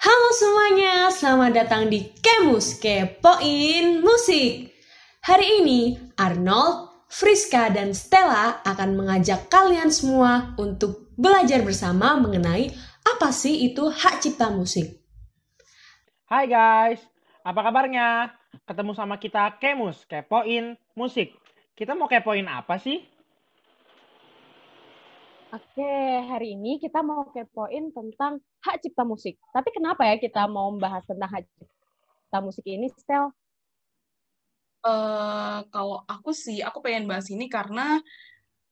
Halo semuanya, selamat datang di Kemus Kepoin Musik. Hari ini Arnold, Friska, dan Stella akan mengajak kalian semua untuk belajar bersama mengenai apa sih itu hak cipta musik. Hai guys, apa kabarnya? Ketemu sama kita Kemus, Kepoin Musik. Kita mau kepoin apa sih? Oke, hari ini kita mau kepoin tentang hak cipta musik. Tapi kenapa ya kita mau membahas tentang hak cipta musik ini, Stel? Uh, kalau aku sih, aku pengen bahas ini karena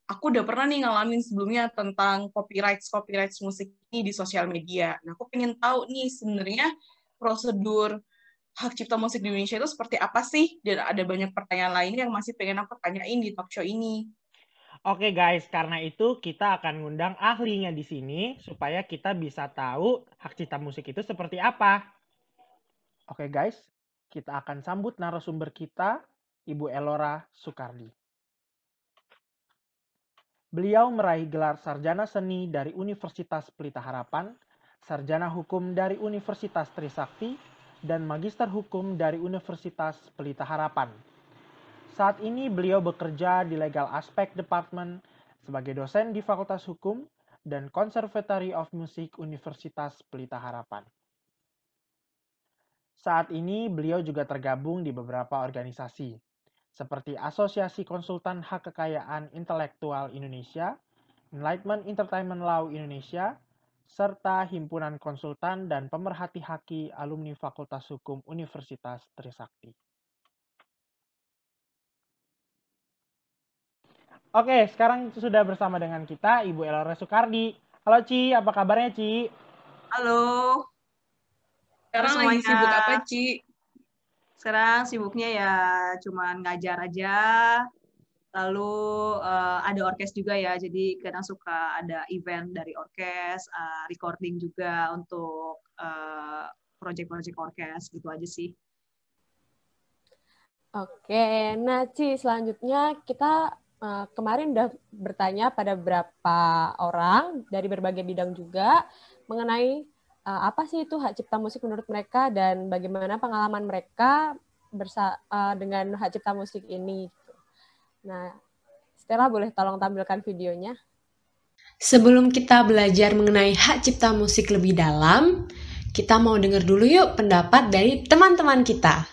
aku udah pernah nih ngalamin sebelumnya tentang copyright copyright musik ini di sosial media. Nah, aku pengen tahu nih sebenarnya prosedur hak cipta musik di Indonesia itu seperti apa sih? Dan ada banyak pertanyaan lain yang masih pengen aku tanyain di talk show ini. Oke guys, karena itu kita akan ngundang ahlinya di sini supaya kita bisa tahu hak cipta musik itu seperti apa. Oke guys, kita akan sambut narasumber kita, Ibu Elora Sukardi. Beliau meraih gelar sarjana seni dari Universitas Pelita Harapan, sarjana hukum dari Universitas Trisakti, dan magister hukum dari Universitas Pelita Harapan. Saat ini beliau bekerja di Legal Aspect Department sebagai dosen di Fakultas Hukum dan Conservatory of Music Universitas Pelita Harapan. Saat ini beliau juga tergabung di beberapa organisasi, seperti Asosiasi Konsultan Hak Kekayaan Intelektual Indonesia, Enlightenment Entertainment Law Indonesia, serta Himpunan Konsultan dan Pemerhati Haki Alumni Fakultas Hukum Universitas Trisakti. Oke, sekarang sudah bersama dengan kita Ibu Elora Sukardi. Halo Ci, apa kabarnya Ci? Halo. Sekarang Semuanya. lagi sibuk apa Ci? Sekarang sibuknya ya cuman ngajar aja. Lalu uh, ada orkes juga ya, jadi kadang suka ada event dari orkes, uh, recording juga untuk uh, project-project orkes gitu aja sih. Oke, nah Ci, selanjutnya kita uh, kemarin udah bertanya pada beberapa orang dari berbagai bidang juga mengenai uh, apa sih itu hak cipta musik menurut mereka dan bagaimana pengalaman mereka bersa uh, dengan hak cipta musik ini. Gitu. Nah, Stella boleh tolong tampilkan videonya. Sebelum kita belajar mengenai hak cipta musik lebih dalam, kita mau dengar dulu yuk pendapat dari teman-teman kita.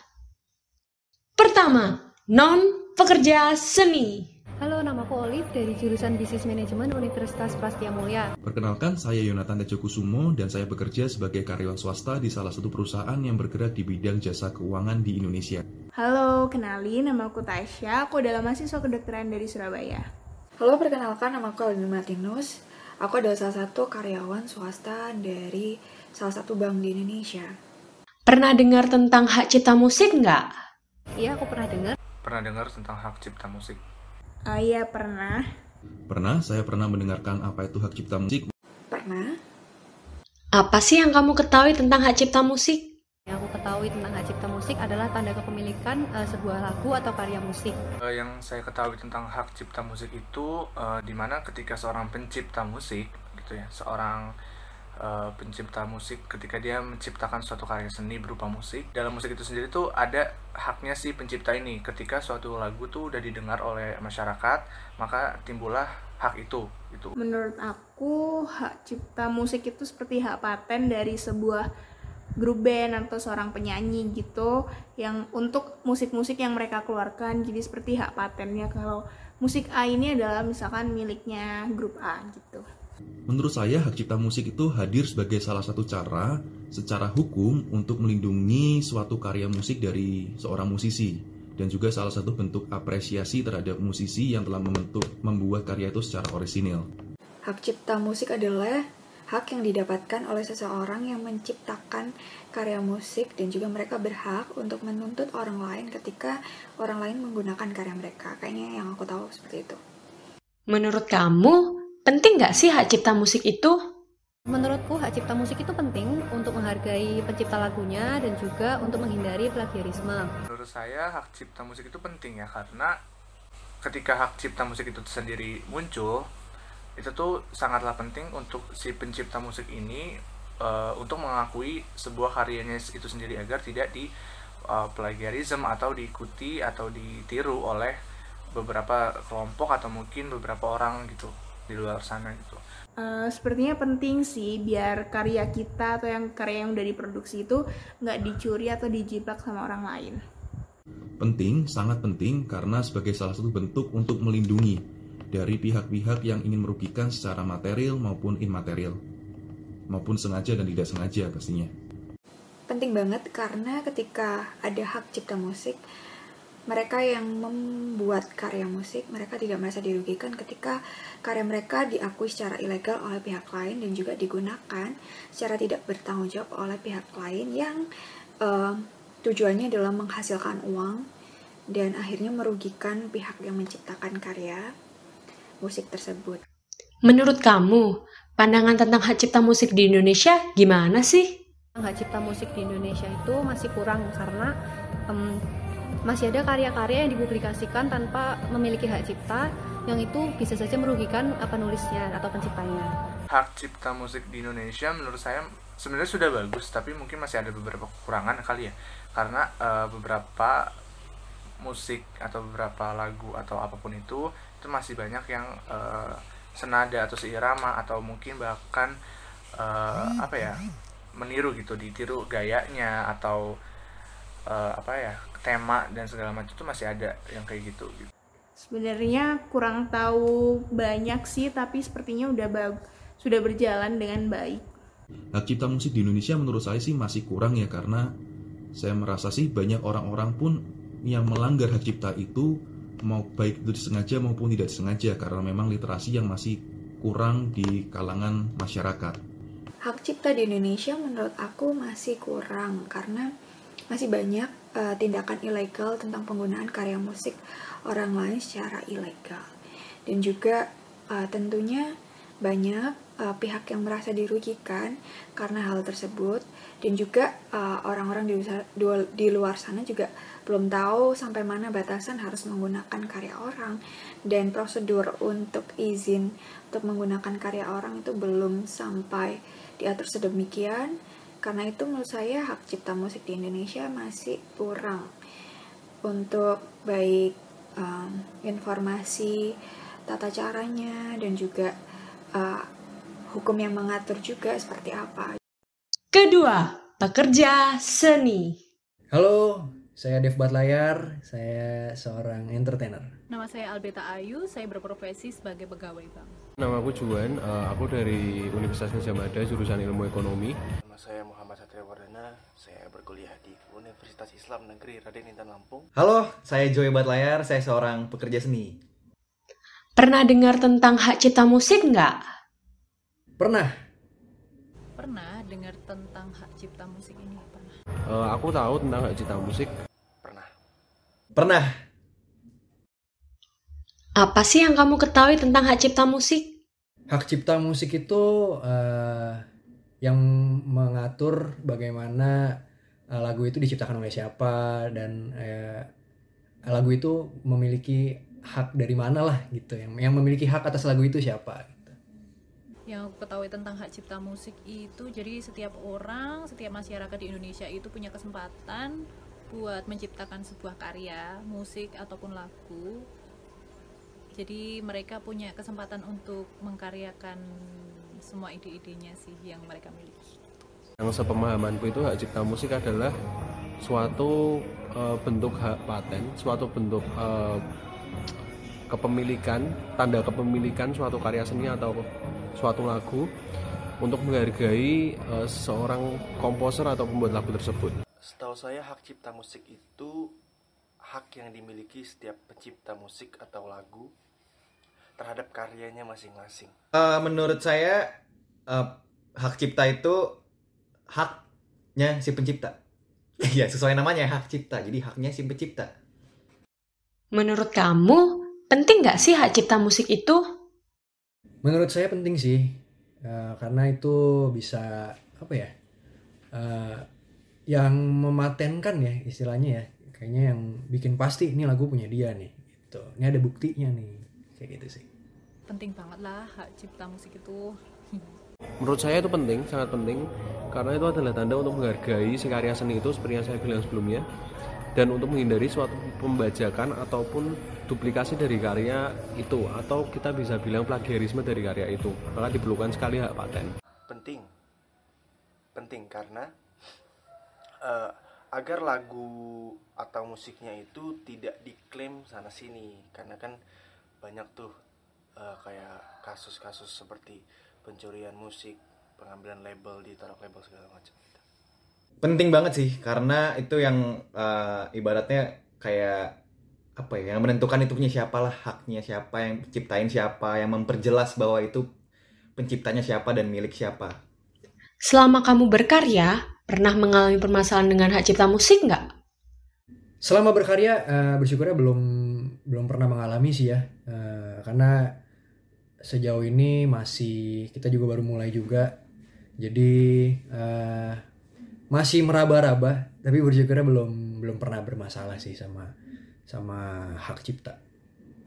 Pertama, non pekerja seni. Dari jurusan Bisnis Manajemen Universitas Prastia Mulia. Perkenalkan, saya Yonatan Tejokusumo dan saya bekerja sebagai karyawan swasta di salah satu perusahaan yang bergerak di bidang jasa keuangan di Indonesia. Halo, kenalin nama aku Tasya, aku adalah mahasiswa kedokteran dari Surabaya. Halo, perkenalkan nama aku Alvin Martinus. Aku adalah salah satu karyawan swasta dari salah satu bank di Indonesia. Pernah dengar tentang hak cipta musik nggak? Iya, aku pernah dengar. Pernah dengar tentang hak cipta musik. Uh, iya pernah. Pernah, saya pernah mendengarkan apa itu hak cipta musik. Pernah. Apa sih yang kamu ketahui tentang hak cipta musik? Yang aku ketahui tentang hak cipta musik adalah tanda kepemilikan uh, sebuah lagu atau karya musik. Uh, yang saya ketahui tentang hak cipta musik itu uh, di mana ketika seorang pencipta musik gitu ya, seorang uh, pencipta musik ketika dia menciptakan suatu karya seni berupa musik. Dalam musik itu sendiri tuh ada haknya si pencipta ini. Ketika suatu lagu tuh udah didengar oleh masyarakat maka timbullah hak itu itu menurut aku hak cipta musik itu seperti hak paten dari sebuah grup band atau seorang penyanyi gitu yang untuk musik-musik yang mereka keluarkan. Jadi seperti hak patennya kalau musik A ini adalah misalkan miliknya grup A gitu Menurut saya, hak cipta musik itu hadir sebagai salah satu cara secara hukum untuk melindungi suatu karya musik dari seorang musisi dan juga salah satu bentuk apresiasi terhadap musisi yang telah membentuk membuat karya itu secara orisinil. Hak cipta musik adalah hak yang didapatkan oleh seseorang yang menciptakan karya musik dan juga mereka berhak untuk menuntut orang lain ketika orang lain menggunakan karya mereka. Kayaknya yang aku tahu seperti itu. Menurut kamu, Penting nggak sih hak cipta musik itu? Menurutku hak cipta musik itu penting untuk menghargai pencipta lagunya dan juga untuk menghindari plagiarisme. Menurut saya hak cipta musik itu penting ya karena ketika hak cipta musik itu sendiri muncul itu tuh sangatlah penting untuk si pencipta musik ini uh, untuk mengakui sebuah karyanya itu sendiri agar tidak di uh, plagiarism atau diikuti atau ditiru oleh beberapa kelompok atau mungkin beberapa orang gitu di luar sana gitu. Uh, sepertinya penting sih biar karya kita atau yang karya yang udah diproduksi itu nggak dicuri atau dijiplak sama orang lain. Penting, sangat penting karena sebagai salah satu bentuk untuk melindungi dari pihak-pihak yang ingin merugikan secara material maupun imaterial, maupun sengaja dan tidak sengaja pastinya. Penting banget karena ketika ada hak cipta musik, mereka yang membuat karya musik mereka tidak merasa dirugikan ketika karya mereka diakui secara ilegal oleh pihak lain dan juga digunakan secara tidak bertanggung jawab oleh pihak lain yang uh, tujuannya adalah menghasilkan uang dan akhirnya merugikan pihak yang menciptakan karya musik tersebut. Menurut kamu, pandangan tentang hak cipta musik di Indonesia gimana sih? Hak cipta musik di Indonesia itu masih kurang karena um, masih ada karya-karya yang dipublikasikan tanpa memiliki hak cipta yang itu bisa saja merugikan penulisnya atau penciptanya. Hak cipta musik di Indonesia menurut saya sebenarnya sudah bagus tapi mungkin masih ada beberapa kekurangan kali ya karena uh, beberapa musik atau beberapa lagu atau apa pun itu itu masih banyak yang uh, senada atau seirama atau mungkin bahkan uh, apa ya meniru gitu ditiru gayanya atau uh, apa ya tema dan segala macam itu masih ada yang kayak gitu gitu. Sebenarnya kurang tahu banyak sih tapi sepertinya udah bag sudah berjalan dengan baik. Hak cipta musik di Indonesia menurut saya sih masih kurang ya karena saya merasa sih banyak orang-orang pun yang melanggar hak cipta itu mau baik itu disengaja maupun tidak disengaja karena memang literasi yang masih kurang di kalangan masyarakat. Hak cipta di Indonesia menurut aku masih kurang karena masih banyak uh, tindakan ilegal tentang penggunaan karya musik orang lain secara ilegal. Dan juga uh, tentunya banyak uh, pihak yang merasa dirugikan karena hal tersebut. Dan juga orang-orang uh, di, di luar sana juga belum tahu sampai mana batasan harus menggunakan karya orang. Dan prosedur untuk izin untuk menggunakan karya orang itu belum sampai diatur sedemikian karena itu menurut saya hak cipta musik di Indonesia masih kurang untuk baik um, informasi tata caranya dan juga uh, hukum yang mengatur juga seperti apa. Kedua, pekerja seni. Halo, saya Dev Batlayar, saya seorang entertainer. Nama saya Albeta Ayu, saya berprofesi sebagai pegawai bank. Nama aku Juan, uh, aku dari Universitas Gajah Mada, jurusan Ilmu Ekonomi. Nama saya Muhammad Satria Wardana, saya berkuliah di Universitas Islam Negeri Raden Intan Lampung. Halo, saya Joy Batlayar, saya seorang pekerja seni. Pernah dengar tentang hak cipta musik nggak? Pernah. Pernah dengar tentang hak cipta musik ini? Pernah. Uh, aku tahu tentang hak cipta musik. Pernah. Pernah. Apa sih yang kamu ketahui tentang hak cipta musik? Hak cipta musik itu uh, yang mengatur bagaimana uh, lagu itu diciptakan oleh siapa dan uh, lagu itu memiliki hak dari mana lah gitu yang yang memiliki hak atas lagu itu siapa gitu. yang aku ketahui tentang hak cipta musik itu jadi setiap orang setiap masyarakat di Indonesia itu punya kesempatan buat menciptakan sebuah karya musik ataupun lagu jadi mereka punya kesempatan untuk mengkaryakan semua ide-idenya sih yang mereka miliki yang sepemahamanku itu hak cipta musik adalah suatu uh, bentuk hak paten suatu bentuk uh, kepemilikan tanda kepemilikan suatu karya seni atau suatu lagu untuk menghargai uh, seorang komposer atau pembuat lagu tersebut. Setahu saya hak cipta musik itu hak yang dimiliki setiap pencipta musik atau lagu terhadap karyanya masing-masing. Uh, menurut saya uh, hak cipta itu haknya si pencipta. Iya sesuai namanya hak cipta. Jadi haknya si pencipta. Menurut kamu penting nggak sih hak cipta musik itu? Menurut saya penting sih. Uh, karena itu bisa apa ya? Uh, yang mematenkan ya istilahnya ya. Kayaknya yang bikin pasti ini lagu punya dia nih. Gitu. Ini ada buktinya nih kayak gitu sih. Penting banget lah hak cipta musik itu. Menurut saya itu penting, sangat penting karena itu adalah tanda untuk menghargai si karya seni itu seperti yang saya bilang sebelumnya dan untuk menghindari suatu pembajakan ataupun duplikasi dari karya itu atau kita bisa bilang plagiarisme dari karya itu. Maka diperlukan sekali hak paten. Penting. Penting karena uh, agar lagu atau musiknya itu tidak diklaim sana sini. Karena kan banyak tuh uh, kayak kasus-kasus seperti pencurian musik pengambilan label ditaruh label segala macam. Penting banget sih karena itu yang uh, ibaratnya kayak apa ya yang menentukan itu punya siapa lah haknya siapa yang ciptain siapa yang memperjelas bahwa itu penciptanya siapa dan milik siapa. Selama kamu berkarya pernah mengalami permasalahan dengan hak cipta musik nggak? Selama berkarya uh, bersyukurnya belum belum pernah mengalami sih ya. Uh, karena sejauh ini masih kita juga baru mulai juga. Jadi uh, masih meraba-raba tapi bersyukurnya belum belum pernah bermasalah sih sama sama hak cipta.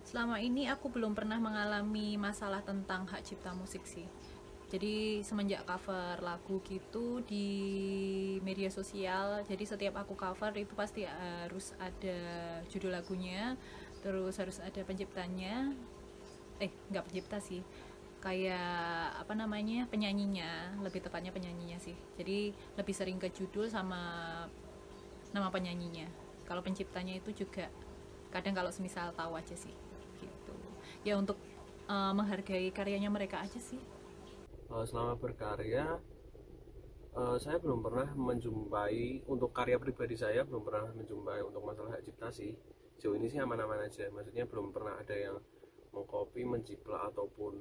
Selama ini aku belum pernah mengalami masalah tentang hak cipta musik sih. Jadi semenjak cover lagu gitu di media sosial jadi setiap aku cover itu pasti harus ada judul lagunya terus harus ada penciptanya. Eh nggak pencipta sih. Kayak apa namanya penyanyinya. Lebih tepatnya penyanyinya sih. Jadi lebih sering ke judul sama nama penyanyinya. Kalau penciptanya itu juga kadang kalau semisal tahu aja sih. Gitu. Ya untuk uh, menghargai karyanya mereka aja sih. Uh, selama berkarya uh, saya belum pernah menjumpai untuk karya pribadi saya belum pernah menjumpai untuk masalah hak cipta sih jauh ini sih aman-aman aja. Maksudnya belum pernah ada yang mengcopy menjiplak ataupun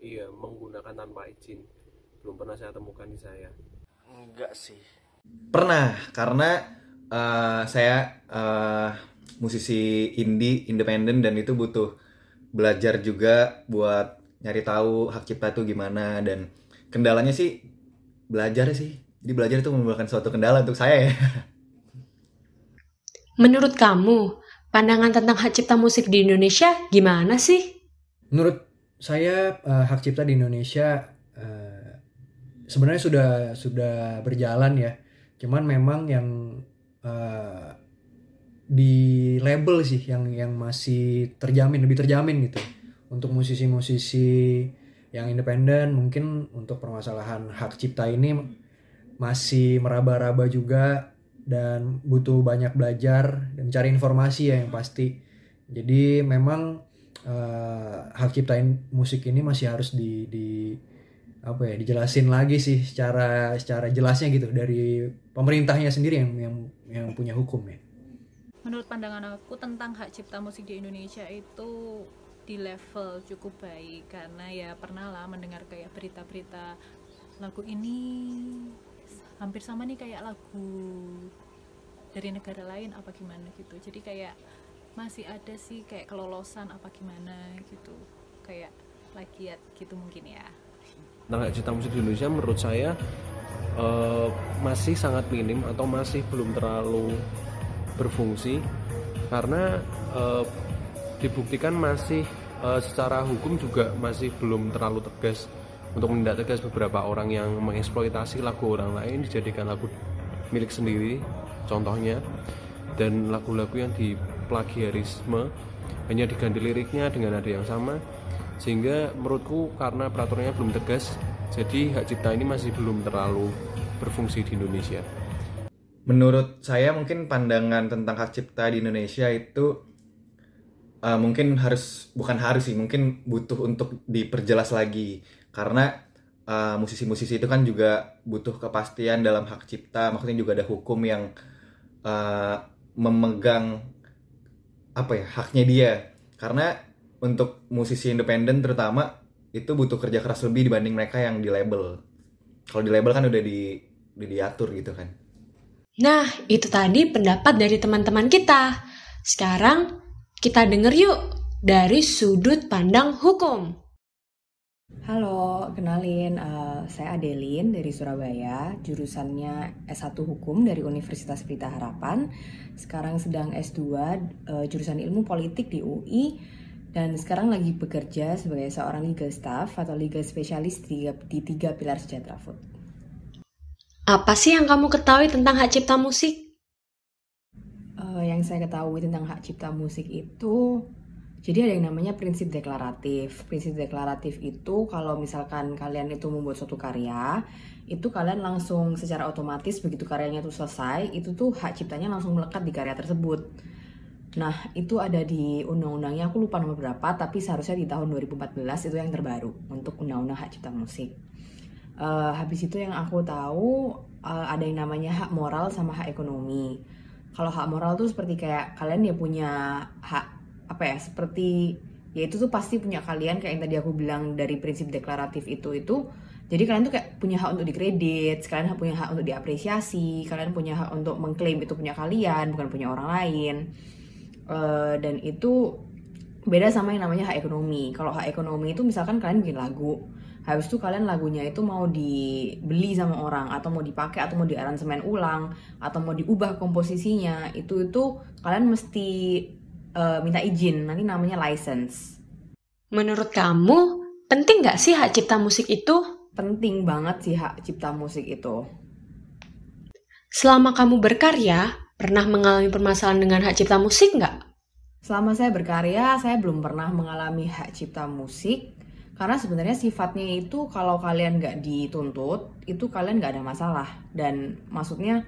iya menggunakan tanpa izin. Belum pernah saya temukan di saya. Enggak sih. Pernah karena uh, saya uh, musisi indie independen dan itu butuh belajar juga buat nyari tahu hak cipta itu gimana. Dan kendalanya sih belajar sih. Jadi belajar itu merupakan suatu kendala untuk saya ya. Menurut kamu pandangan tentang hak cipta musik di Indonesia gimana sih? Menurut saya uh, hak cipta di Indonesia uh, sebenarnya sudah sudah berjalan ya. Cuman memang yang uh, di label sih yang yang masih terjamin lebih terjamin gitu. Untuk musisi-musisi yang independen mungkin untuk permasalahan hak cipta ini masih meraba-raba juga dan butuh banyak belajar dan cari informasi ya yang pasti jadi memang uh, hak ciptain musik ini masih harus di di apa ya dijelasin lagi sih secara secara jelasnya gitu dari pemerintahnya sendiri yang yang yang punya hukum ya. Menurut pandangan aku tentang hak cipta musik di Indonesia itu di level cukup baik karena ya pernah lah mendengar kayak berita-berita lagu ini hampir sama nih kayak lagu dari negara lain apa gimana gitu. Jadi kayak masih ada sih kayak kelolosan apa gimana gitu. Kayak plagiat gitu mungkin ya. Nah cita musik di Indonesia menurut saya uh, masih sangat minim atau masih belum terlalu berfungsi karena uh, dibuktikan masih uh, secara hukum juga masih belum terlalu tegas untuk menindak tegas beberapa orang yang mengeksploitasi lagu orang lain dijadikan lagu milik sendiri contohnya. Dan lagu-lagu yang di plagiarisme hanya diganti liriknya dengan nada yang sama. Sehingga menurutku karena peraturannya belum tegas jadi hak cipta ini masih belum terlalu berfungsi di Indonesia. Menurut saya mungkin pandangan tentang hak cipta di Indonesia itu uh, mungkin harus bukan harus sih mungkin butuh untuk diperjelas lagi karena uh, musisi-musisi itu kan juga butuh kepastian dalam hak cipta maksudnya juga ada hukum yang uh, memegang apa ya haknya dia. Karena untuk musisi independen terutama itu butuh kerja keras lebih dibanding mereka yang di label. Kalau di label kan udah di udah diatur gitu kan. Nah itu tadi pendapat dari teman-teman kita. Sekarang kita denger yuk dari sudut pandang hukum Halo, kenalin uh, saya Adelin dari Surabaya, jurusannya S1 Hukum dari Universitas Pelita Harapan. Sekarang sedang S2 uh, jurusan Ilmu Politik di UI dan sekarang lagi bekerja sebagai seorang legal staff atau legal specialist di, di tiga pilar sejahtera food. Apa sih yang kamu ketahui tentang hak cipta musik? Uh, yang saya ketahui tentang hak cipta musik itu, jadi ada yang namanya prinsip deklaratif. Prinsip deklaratif itu kalau misalkan kalian itu membuat suatu karya, itu kalian langsung secara otomatis begitu karyanya itu selesai, itu tuh hak ciptanya langsung melekat di karya tersebut. Nah, itu ada di undang-undangnya, aku lupa nomor berapa, tapi seharusnya di tahun 2014 itu yang terbaru untuk undang-undang hak cipta musik. Uh, habis itu yang aku tahu uh, ada yang namanya hak moral sama hak ekonomi. Kalau hak moral tuh seperti kayak kalian ya punya hak apa ya seperti ya itu tuh pasti punya kalian kayak yang tadi aku bilang dari prinsip deklaratif itu itu jadi kalian tuh kayak punya hak untuk dikredit, kalian punya hak untuk diapresiasi, kalian punya hak untuk mengklaim itu punya kalian, bukan punya orang lain. Uh, dan itu beda sama yang namanya hak ekonomi. Kalau hak ekonomi itu misalkan kalian bikin lagu, habis itu kalian lagunya itu mau dibeli sama orang atau mau dipakai atau mau diaransemen ulang atau mau diubah komposisinya, itu itu kalian mesti uh, minta izin. Nanti namanya license. Menurut kamu penting nggak sih hak cipta musik itu? Penting banget sih hak cipta musik itu. Selama kamu berkarya, pernah mengalami permasalahan dengan hak cipta musik nggak? Selama saya berkarya, saya belum pernah mengalami hak cipta musik. Karena sebenarnya sifatnya itu kalau kalian nggak dituntut, itu kalian nggak ada masalah. Dan maksudnya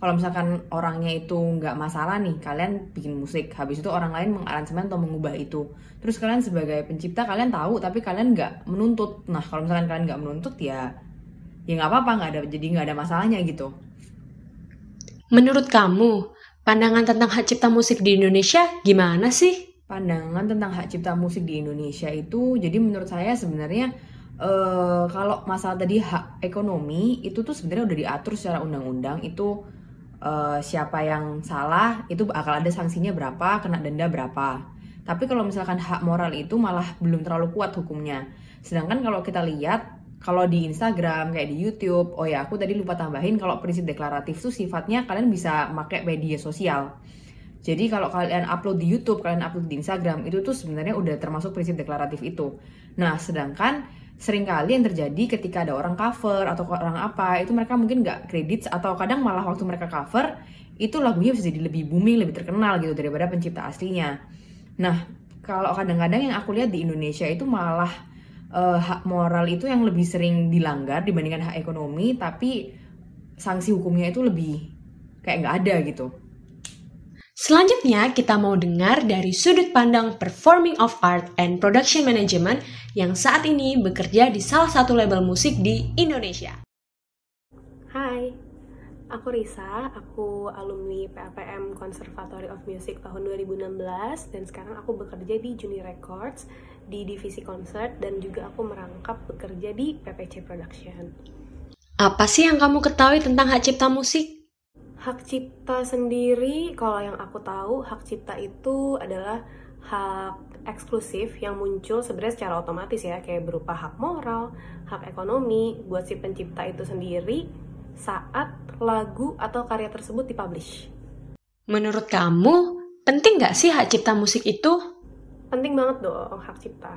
kalau misalkan orangnya itu nggak masalah nih, kalian bikin musik, habis itu orang lain mengaransemen atau mengubah itu. Terus kalian sebagai pencipta kalian tahu, tapi kalian nggak menuntut. Nah kalau misalkan kalian nggak menuntut ya, ya nggak apa-apa, nggak ada jadi nggak ada masalahnya gitu. Menurut kamu, pandangan tentang hak cipta musik di Indonesia gimana sih? Pandangan tentang hak cipta musik di Indonesia itu, jadi menurut saya sebenarnya uh, kalau masalah tadi hak ekonomi itu tuh sebenarnya udah diatur secara undang-undang itu uh, siapa yang salah itu bakal ada sanksinya berapa, kena denda berapa. Tapi kalau misalkan hak moral itu malah belum terlalu kuat hukumnya. Sedangkan kalau kita lihat kalau di Instagram kayak di YouTube oh ya aku tadi lupa tambahin kalau prinsip deklaratif tuh sifatnya kalian bisa pakai media sosial jadi kalau kalian upload di YouTube kalian upload di Instagram itu tuh sebenarnya udah termasuk prinsip deklaratif itu nah sedangkan sering kali yang terjadi ketika ada orang cover atau orang apa itu mereka mungkin nggak kredit atau kadang malah waktu mereka cover itu lagunya bisa jadi lebih booming lebih terkenal gitu daripada pencipta aslinya nah kalau kadang-kadang yang aku lihat di Indonesia itu malah uh, hak moral itu yang lebih sering dilanggar dibandingkan hak ekonomi tapi sanksi hukumnya itu lebih kayak nggak ada gitu. Selanjutnya kita mau dengar dari sudut pandang Performing of Art and Production Management yang saat ini bekerja di salah satu label musik di Indonesia. Hai, aku Risa, aku alumni PAPM Conservatory of Music tahun 2016 dan sekarang aku bekerja di Juni Records di divisi concert dan juga aku merangkap bekerja di PPC Production. Apa sih yang kamu ketahui tentang hak cipta musik? Hak cipta sendiri, kalau yang aku tahu, hak cipta itu adalah hak eksklusif yang muncul sebenarnya secara otomatis ya, kayak berupa hak moral, hak ekonomi buat si pencipta itu sendiri saat lagu atau karya tersebut dipublish. Menurut kamu, penting nggak sih hak cipta musik itu? penting banget dong hak cipta.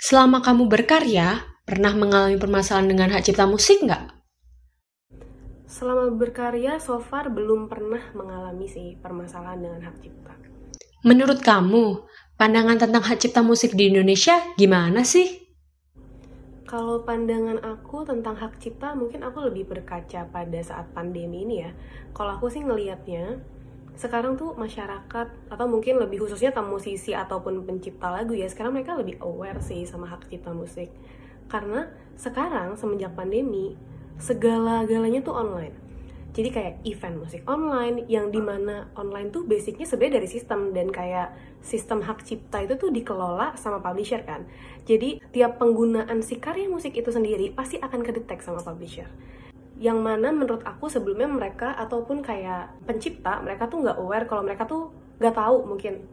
Selama kamu berkarya, pernah mengalami permasalahan dengan hak cipta musik nggak? Selama berkarya, so far belum pernah mengalami sih permasalahan dengan hak cipta. Menurut kamu, pandangan tentang hak cipta musik di Indonesia gimana sih? Kalau pandangan aku tentang hak cipta, mungkin aku lebih berkaca pada saat pandemi ini ya. Kalau aku sih ngelihatnya, sekarang tuh masyarakat atau mungkin lebih khususnya tamu musisi ataupun pencipta lagu ya sekarang mereka lebih aware sih sama hak cipta musik karena sekarang semenjak pandemi segala-galanya tuh online jadi kayak event musik online yang di mana online tuh basicnya sebenarnya dari sistem dan kayak sistem hak cipta itu tuh dikelola sama publisher kan jadi tiap penggunaan si karya musik itu sendiri pasti akan kedetek sama publisher yang mana menurut aku sebelumnya mereka ataupun kayak pencipta mereka tuh nggak aware kalau mereka tuh nggak tahu mungkin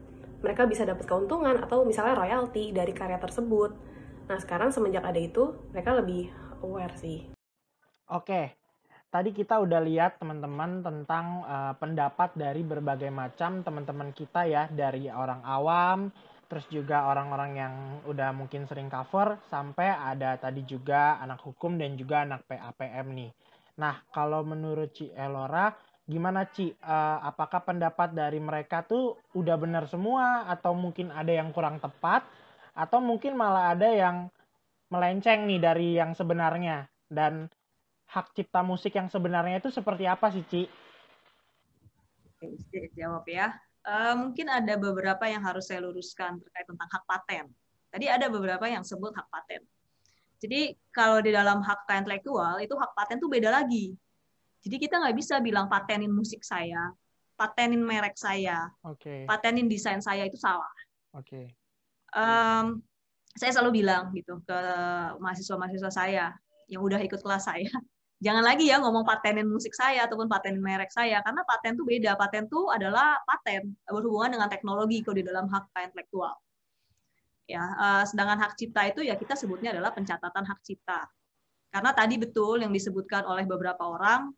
mereka bisa dapat keuntungan atau misalnya royalti dari karya tersebut. Nah sekarang semenjak ada itu mereka lebih aware sih. Oke, tadi kita udah lihat teman-teman tentang uh, pendapat dari berbagai macam teman-teman kita ya dari orang awam terus juga orang-orang yang udah mungkin sering cover, sampai ada tadi juga anak hukum dan juga anak PAPM nih. Nah, kalau menurut Ci Elora, gimana Ci? Uh, apakah pendapat dari mereka tuh udah benar semua atau mungkin ada yang kurang tepat atau mungkin malah ada yang melenceng nih dari yang sebenarnya dan hak cipta musik yang sebenarnya itu seperti apa sih Ci? Oke, jawab ya. Uh, mungkin ada beberapa yang harus saya luruskan terkait tentang hak paten. Tadi ada beberapa yang sebut hak paten. Jadi kalau di dalam hak intelektual itu hak paten tuh beda lagi. Jadi kita nggak bisa bilang patenin musik saya, patenin merek saya, okay. patenin desain saya itu salah. Oke. Okay. Um, saya selalu bilang gitu ke mahasiswa-mahasiswa saya yang udah ikut kelas saya, jangan lagi ya ngomong patenin musik saya ataupun patenin merek saya karena paten tuh beda. Paten tuh adalah paten berhubungan dengan teknologi kalau di dalam hak intelektual. Ya uh, sedangkan hak cipta itu ya kita sebutnya adalah pencatatan hak cipta. Karena tadi betul yang disebutkan oleh beberapa orang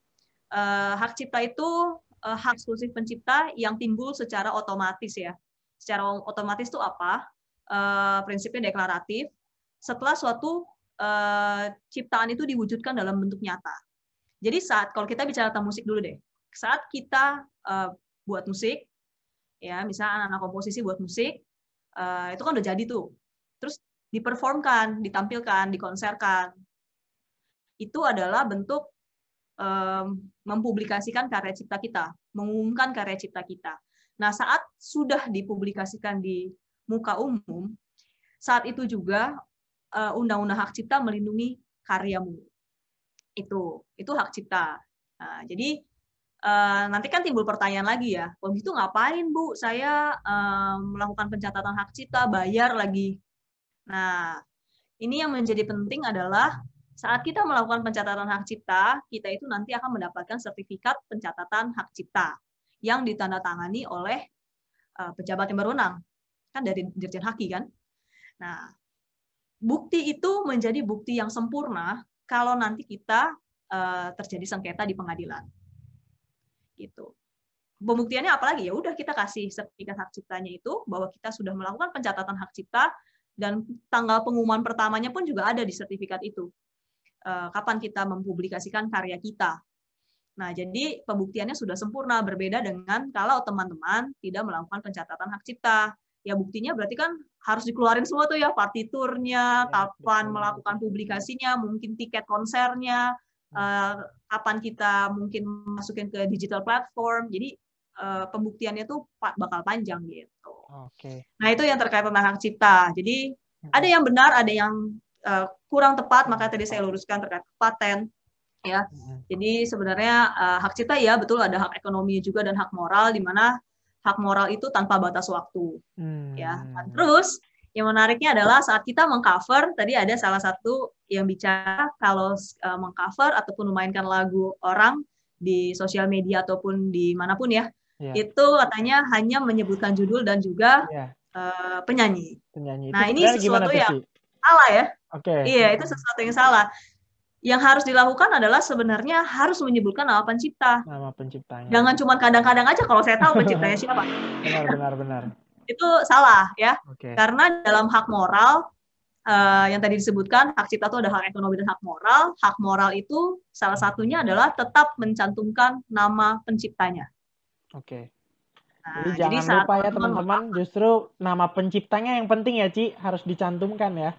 uh, hak cipta itu uh, hak eksklusif pencipta yang timbul secara otomatis ya. Secara otomatis itu apa? Uh, prinsipnya deklaratif. Setelah suatu uh, ciptaan itu diwujudkan dalam bentuk nyata. Jadi saat kalau kita bicara tentang musik dulu deh, saat kita uh, buat musik, ya misalnya anak-anak komposisi buat musik, uh, itu kan udah jadi tuh. Terus diperformkan, ditampilkan, dikonserkan. Itu adalah bentuk um, mempublikasikan karya cipta kita, mengumumkan karya cipta kita. Nah, saat sudah dipublikasikan di muka umum, saat itu juga undang-undang hak cipta melindungi karyamu. Itu, itu hak cipta. Nah, jadi uh, nanti kan timbul pertanyaan lagi ya, kalau gitu ngapain Bu saya uh, melakukan pencatatan hak cipta, bayar lagi. Nah, ini yang menjadi penting adalah saat kita melakukan pencatatan hak cipta, kita itu nanti akan mendapatkan sertifikat pencatatan hak cipta yang ditandatangani oleh pejabat yang berwenang, kan dari Dirjen Haki kan. Nah, bukti itu menjadi bukti yang sempurna kalau nanti kita uh, terjadi sengketa di pengadilan. Gitu. Pembuktiannya apalagi ya udah kita kasih sertifikat hak ciptanya itu bahwa kita sudah melakukan pencatatan hak cipta dan tanggal pengumuman pertamanya pun juga ada di sertifikat itu. Uh, kapan kita mempublikasikan karya kita. Nah, jadi pembuktiannya sudah sempurna berbeda dengan kalau teman-teman tidak melakukan pencatatan hak cipta ya buktinya berarti kan harus dikeluarin semua tuh ya partiturnya, ya, kapan melakukan publikasinya, mungkin tiket konsernya, uh, kapan kita mungkin masukin ke digital platform. Jadi uh, pembuktiannya tuh bakal panjang gitu. Oke. Okay. Nah itu yang terkait tentang hak cipta. Jadi ada yang benar, ada yang uh, kurang tepat. Maka tadi saya luruskan terkait paten. Ya, jadi sebenarnya uh, hak cipta ya betul ada hak ekonomi juga dan hak moral di mana hak moral itu tanpa batas waktu. Hmm. Ya. Terus yang menariknya adalah saat kita mengcover tadi ada salah satu yang bicara kalau uh, mengcover ataupun memainkan lagu orang di sosial media ataupun di mana pun ya, yeah. itu katanya hanya menyebutkan judul dan juga yeah. Iya. uh, penyanyi. Penyanyi. Nah ini sesuatu yang salah ya. Oke. Okay. Iya itu sesuatu yang salah yang harus dilakukan adalah sebenarnya harus menyebutkan nama pencipta. Nama penciptanya. Jangan cuma kadang-kadang aja kalau saya tahu penciptanya siapa. benar, benar, benar. Itu salah ya. Okay. Karena dalam hak moral uh, yang tadi disebutkan hak cipta itu ada hak ekonomi dan hak moral. Hak moral itu salah satunya adalah tetap mencantumkan nama penciptanya. Oke. Okay. Nah, jadi, jadi jangan lupa ya teman-teman, justru nama penciptanya yang penting ya Ci, harus dicantumkan ya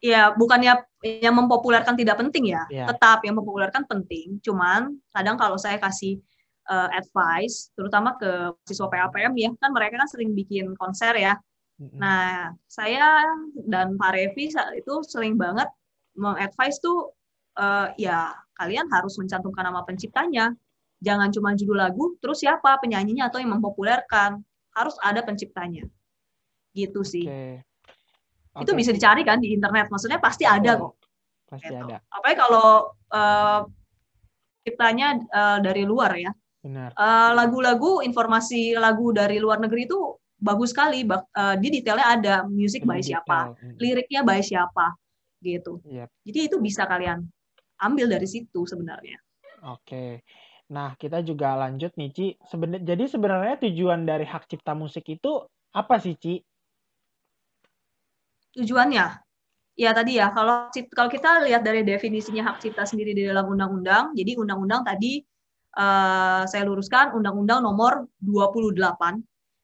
ya bukannya yang mempopulerkan tidak penting ya, yeah. tetap yang mempopulerkan penting. Cuman kadang kalau saya kasih uh, advice, terutama ke siswa PAPM ya, kan mereka kan sering bikin konser ya. Mm-hmm. Nah, saya dan Pak Revi itu sering banget mengadvise tuh uh, ya kalian harus mencantumkan nama penciptanya. Jangan cuma judul lagu, terus siapa penyanyinya atau yang mempopulerkan. Harus ada penciptanya. Gitu sih. Okay. Okay. Itu bisa dicari kan di internet. Maksudnya pasti ada kok. Pasti gitu. ada. Apalagi kalau uh, ciptanya uh, dari luar ya. Benar. Uh, lagu-lagu, informasi lagu dari luar negeri itu bagus sekali. Uh, di detailnya ada music by siapa, hmm. liriknya by siapa, gitu. Yep. Jadi itu bisa kalian ambil dari situ sebenarnya. Oke. Nah, kita juga lanjut nih, Ci. Seben jadi sebenarnya tujuan dari hak cipta musik itu apa sih, Ci? Tujuannya. Ya tadi ya kalau kalau kita lihat dari definisinya hak cipta sendiri di dalam undang-undang jadi undang-undang tadi uh, saya luruskan undang-undang nomor 28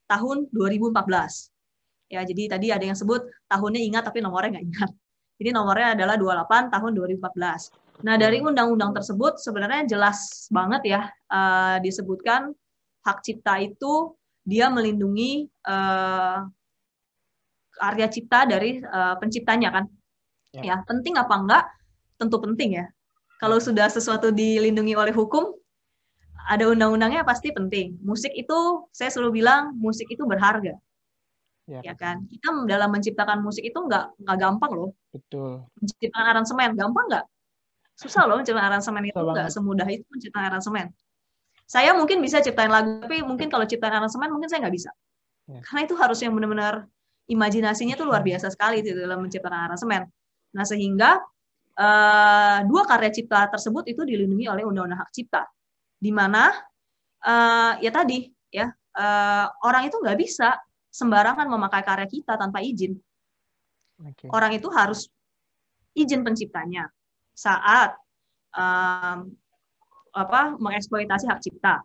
tahun 2014 ya jadi tadi ada yang sebut tahunnya ingat tapi nomornya nggak ingat. Jadi nomornya adalah 28 tahun 2014 nah dari undang-undang tersebut sebenarnya jelas banget ya uh, disebutkan hak cipta itu dia melindungi uh, karya cipta dari uh, penciptanya kan? Ya. ya penting apa enggak? Tentu penting ya. Kalau sudah sesuatu dilindungi oleh hukum ada undang-undangnya pasti penting. Musik itu saya selalu bilang musik itu berharga. Ya, ya kan? Kita dalam menciptakan musik itu nggak nggak gampang loh. Betul. Menciptakan aransemen gampang nggak susah loh menciptakan aransemen itu nggak semudah itu menciptakan aransemen. Saya mungkin bisa ciptain lagu tapi mungkin kalau ciptain aransemen mungkin saya nggak bisa. Ya. karena itu harus yang benar-benar imajinasinya tuh luar biasa sekali itu dalam menciptakan aransemen. Nah sehingga uh, dua karya cipta tersebut itu dilindungi oleh undang-undang hak cipta. Di mana uh, ya tadi ya uh, orang itu nggak bisa sembarangan memakai karya kita tanpa izin. Okay. orang itu harus izin penciptanya saat um, apa mengeksploitasi hak cipta.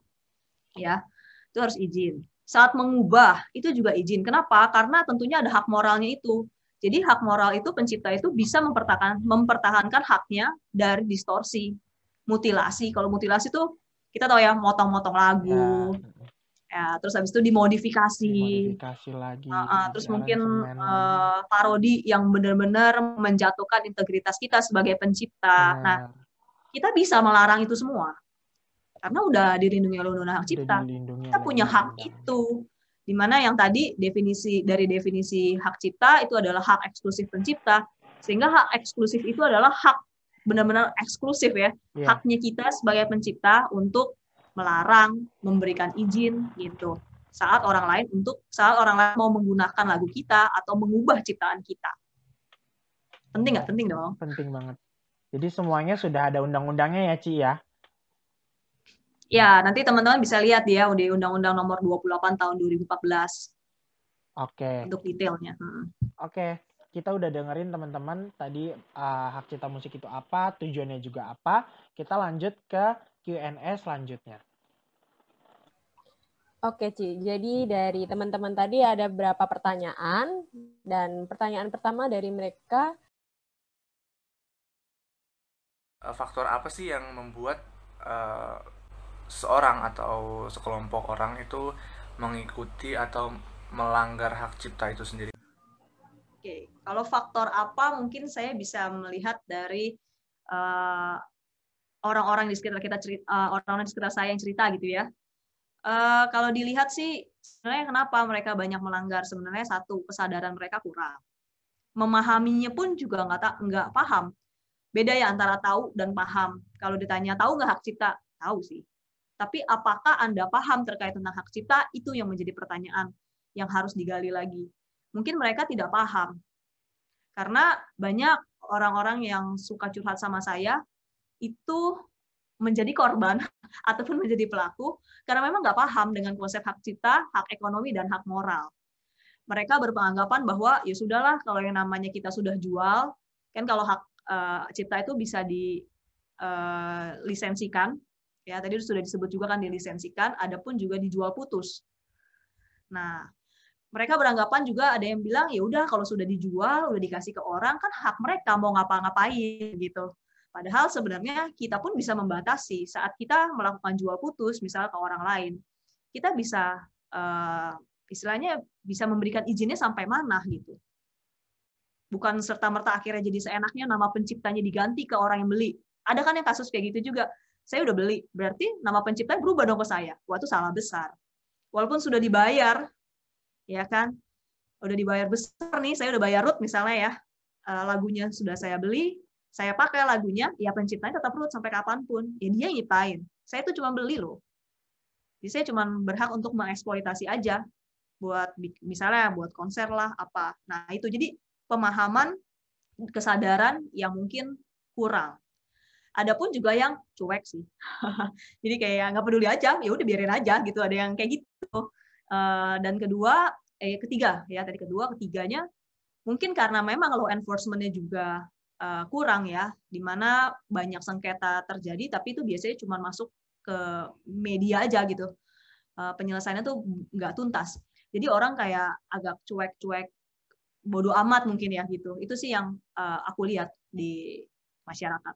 Ya itu harus izin saat mengubah itu juga izin. Kenapa? Karena tentunya ada hak moralnya itu. Jadi hak moral itu pencipta itu bisa mempertahankan mempertahankan haknya dari distorsi mutilasi. Kalau mutilasi itu kita tahu ya motong-motong lagu. Ya. ya terus habis itu dimodifikasi, dimodifikasi lagi uh, uh, terus mungkin uh, parodi yang benar-benar menjatuhkan integritas kita sebagai pencipta. Benar. nah kita bisa melarang itu semua karena udah dilindungi oleh undang-undang hak cipta. kita punya hak itu. Di mana yang tadi definisi dari definisi hak cipta itu adalah hak eksklusif pencipta. Sehingga hak eksklusif itu adalah hak benar-benar eksklusif ya. Yeah. haknya kita sebagai pencipta untuk melarang memberikan izin gitu. Saat orang lain untuk saat orang lain mau menggunakan lagu kita atau mengubah ciptaan kita. Penting nggak? Penting dong. Penting banget. Jadi semuanya sudah ada undang-undangnya ya, Ci ya? Ya, nanti teman-teman bisa lihat ya di Undang-Undang Nomor 28 Tahun 2014. Oke. Untuk detailnya. Hmm. Oke, kita udah dengerin teman-teman tadi uh, hak cipta musik itu apa, tujuannya juga apa. Kita lanjut ke Q&A selanjutnya. Oke, Ci. Jadi dari teman-teman tadi ada berapa pertanyaan dan pertanyaan pertama dari mereka Eh, faktor apa sih yang membuat uh, seorang atau sekelompok orang itu mengikuti atau melanggar hak cipta itu sendiri? Oke, kalau faktor apa mungkin saya bisa melihat dari orang orang-orang di sekitar kita cerita, uh, orang-orang di sekitar saya yang cerita gitu ya. Uh, kalau dilihat sih sebenarnya kenapa mereka banyak melanggar sebenarnya satu kesadaran mereka kurang, memahaminya pun juga nggak nggak paham beda ya antara tahu dan paham. Kalau ditanya tahu nggak hak cipta, tahu sih. Tapi apakah Anda paham terkait tentang hak cipta? Itu yang menjadi pertanyaan yang harus digali lagi. Mungkin mereka tidak paham. Karena banyak orang-orang yang suka curhat sama saya, itu menjadi korban ataupun menjadi pelaku karena memang nggak paham dengan konsep hak cipta, hak ekonomi, dan hak moral. Mereka berpenganggapan bahwa ya sudahlah kalau yang namanya kita sudah jual, kan kalau hak uh, cipta itu bisa dilisensikan eh, ya tadi sudah disebut juga kan dilisensikan adapun juga dijual putus nah mereka beranggapan juga ada yang bilang ya udah kalau sudah dijual udah dikasih ke orang kan hak mereka mau ngapa-ngapain gitu padahal sebenarnya kita pun bisa membatasi saat kita melakukan jual putus misalnya ke orang lain kita bisa uh, istilahnya bisa memberikan izinnya sampai mana gitu bukan serta merta akhirnya jadi seenaknya nama penciptanya diganti ke orang yang beli. Ada kan yang kasus kayak gitu juga. Saya udah beli, berarti nama penciptanya berubah dong ke saya. Wah itu salah besar. Walaupun sudah dibayar, ya kan, udah dibayar besar nih, saya udah bayar root misalnya ya, eh, lagunya sudah saya beli, saya pakai lagunya, ya penciptanya tetap root sampai kapan pun. Ya dia yang nyiptain. Saya itu cuma beli loh. Jadi saya cuma berhak untuk mengeksploitasi aja buat misalnya buat konser lah apa. Nah itu jadi pemahaman, kesadaran yang mungkin kurang. Adapun juga yang cuek sih. Jadi kayak nggak peduli aja, ya udah biarin aja gitu. Ada yang kayak gitu. Uh, dan kedua, eh ketiga ya tadi kedua, ketiganya mungkin karena memang law enforcement-nya juga uh, kurang ya, di mana banyak sengketa terjadi, tapi itu biasanya cuma masuk ke media aja gitu. Uh, penyelesaiannya tuh nggak tuntas. Jadi orang kayak agak cuek-cuek, bodoh amat mungkin ya gitu. Itu sih yang uh, aku lihat di masyarakat.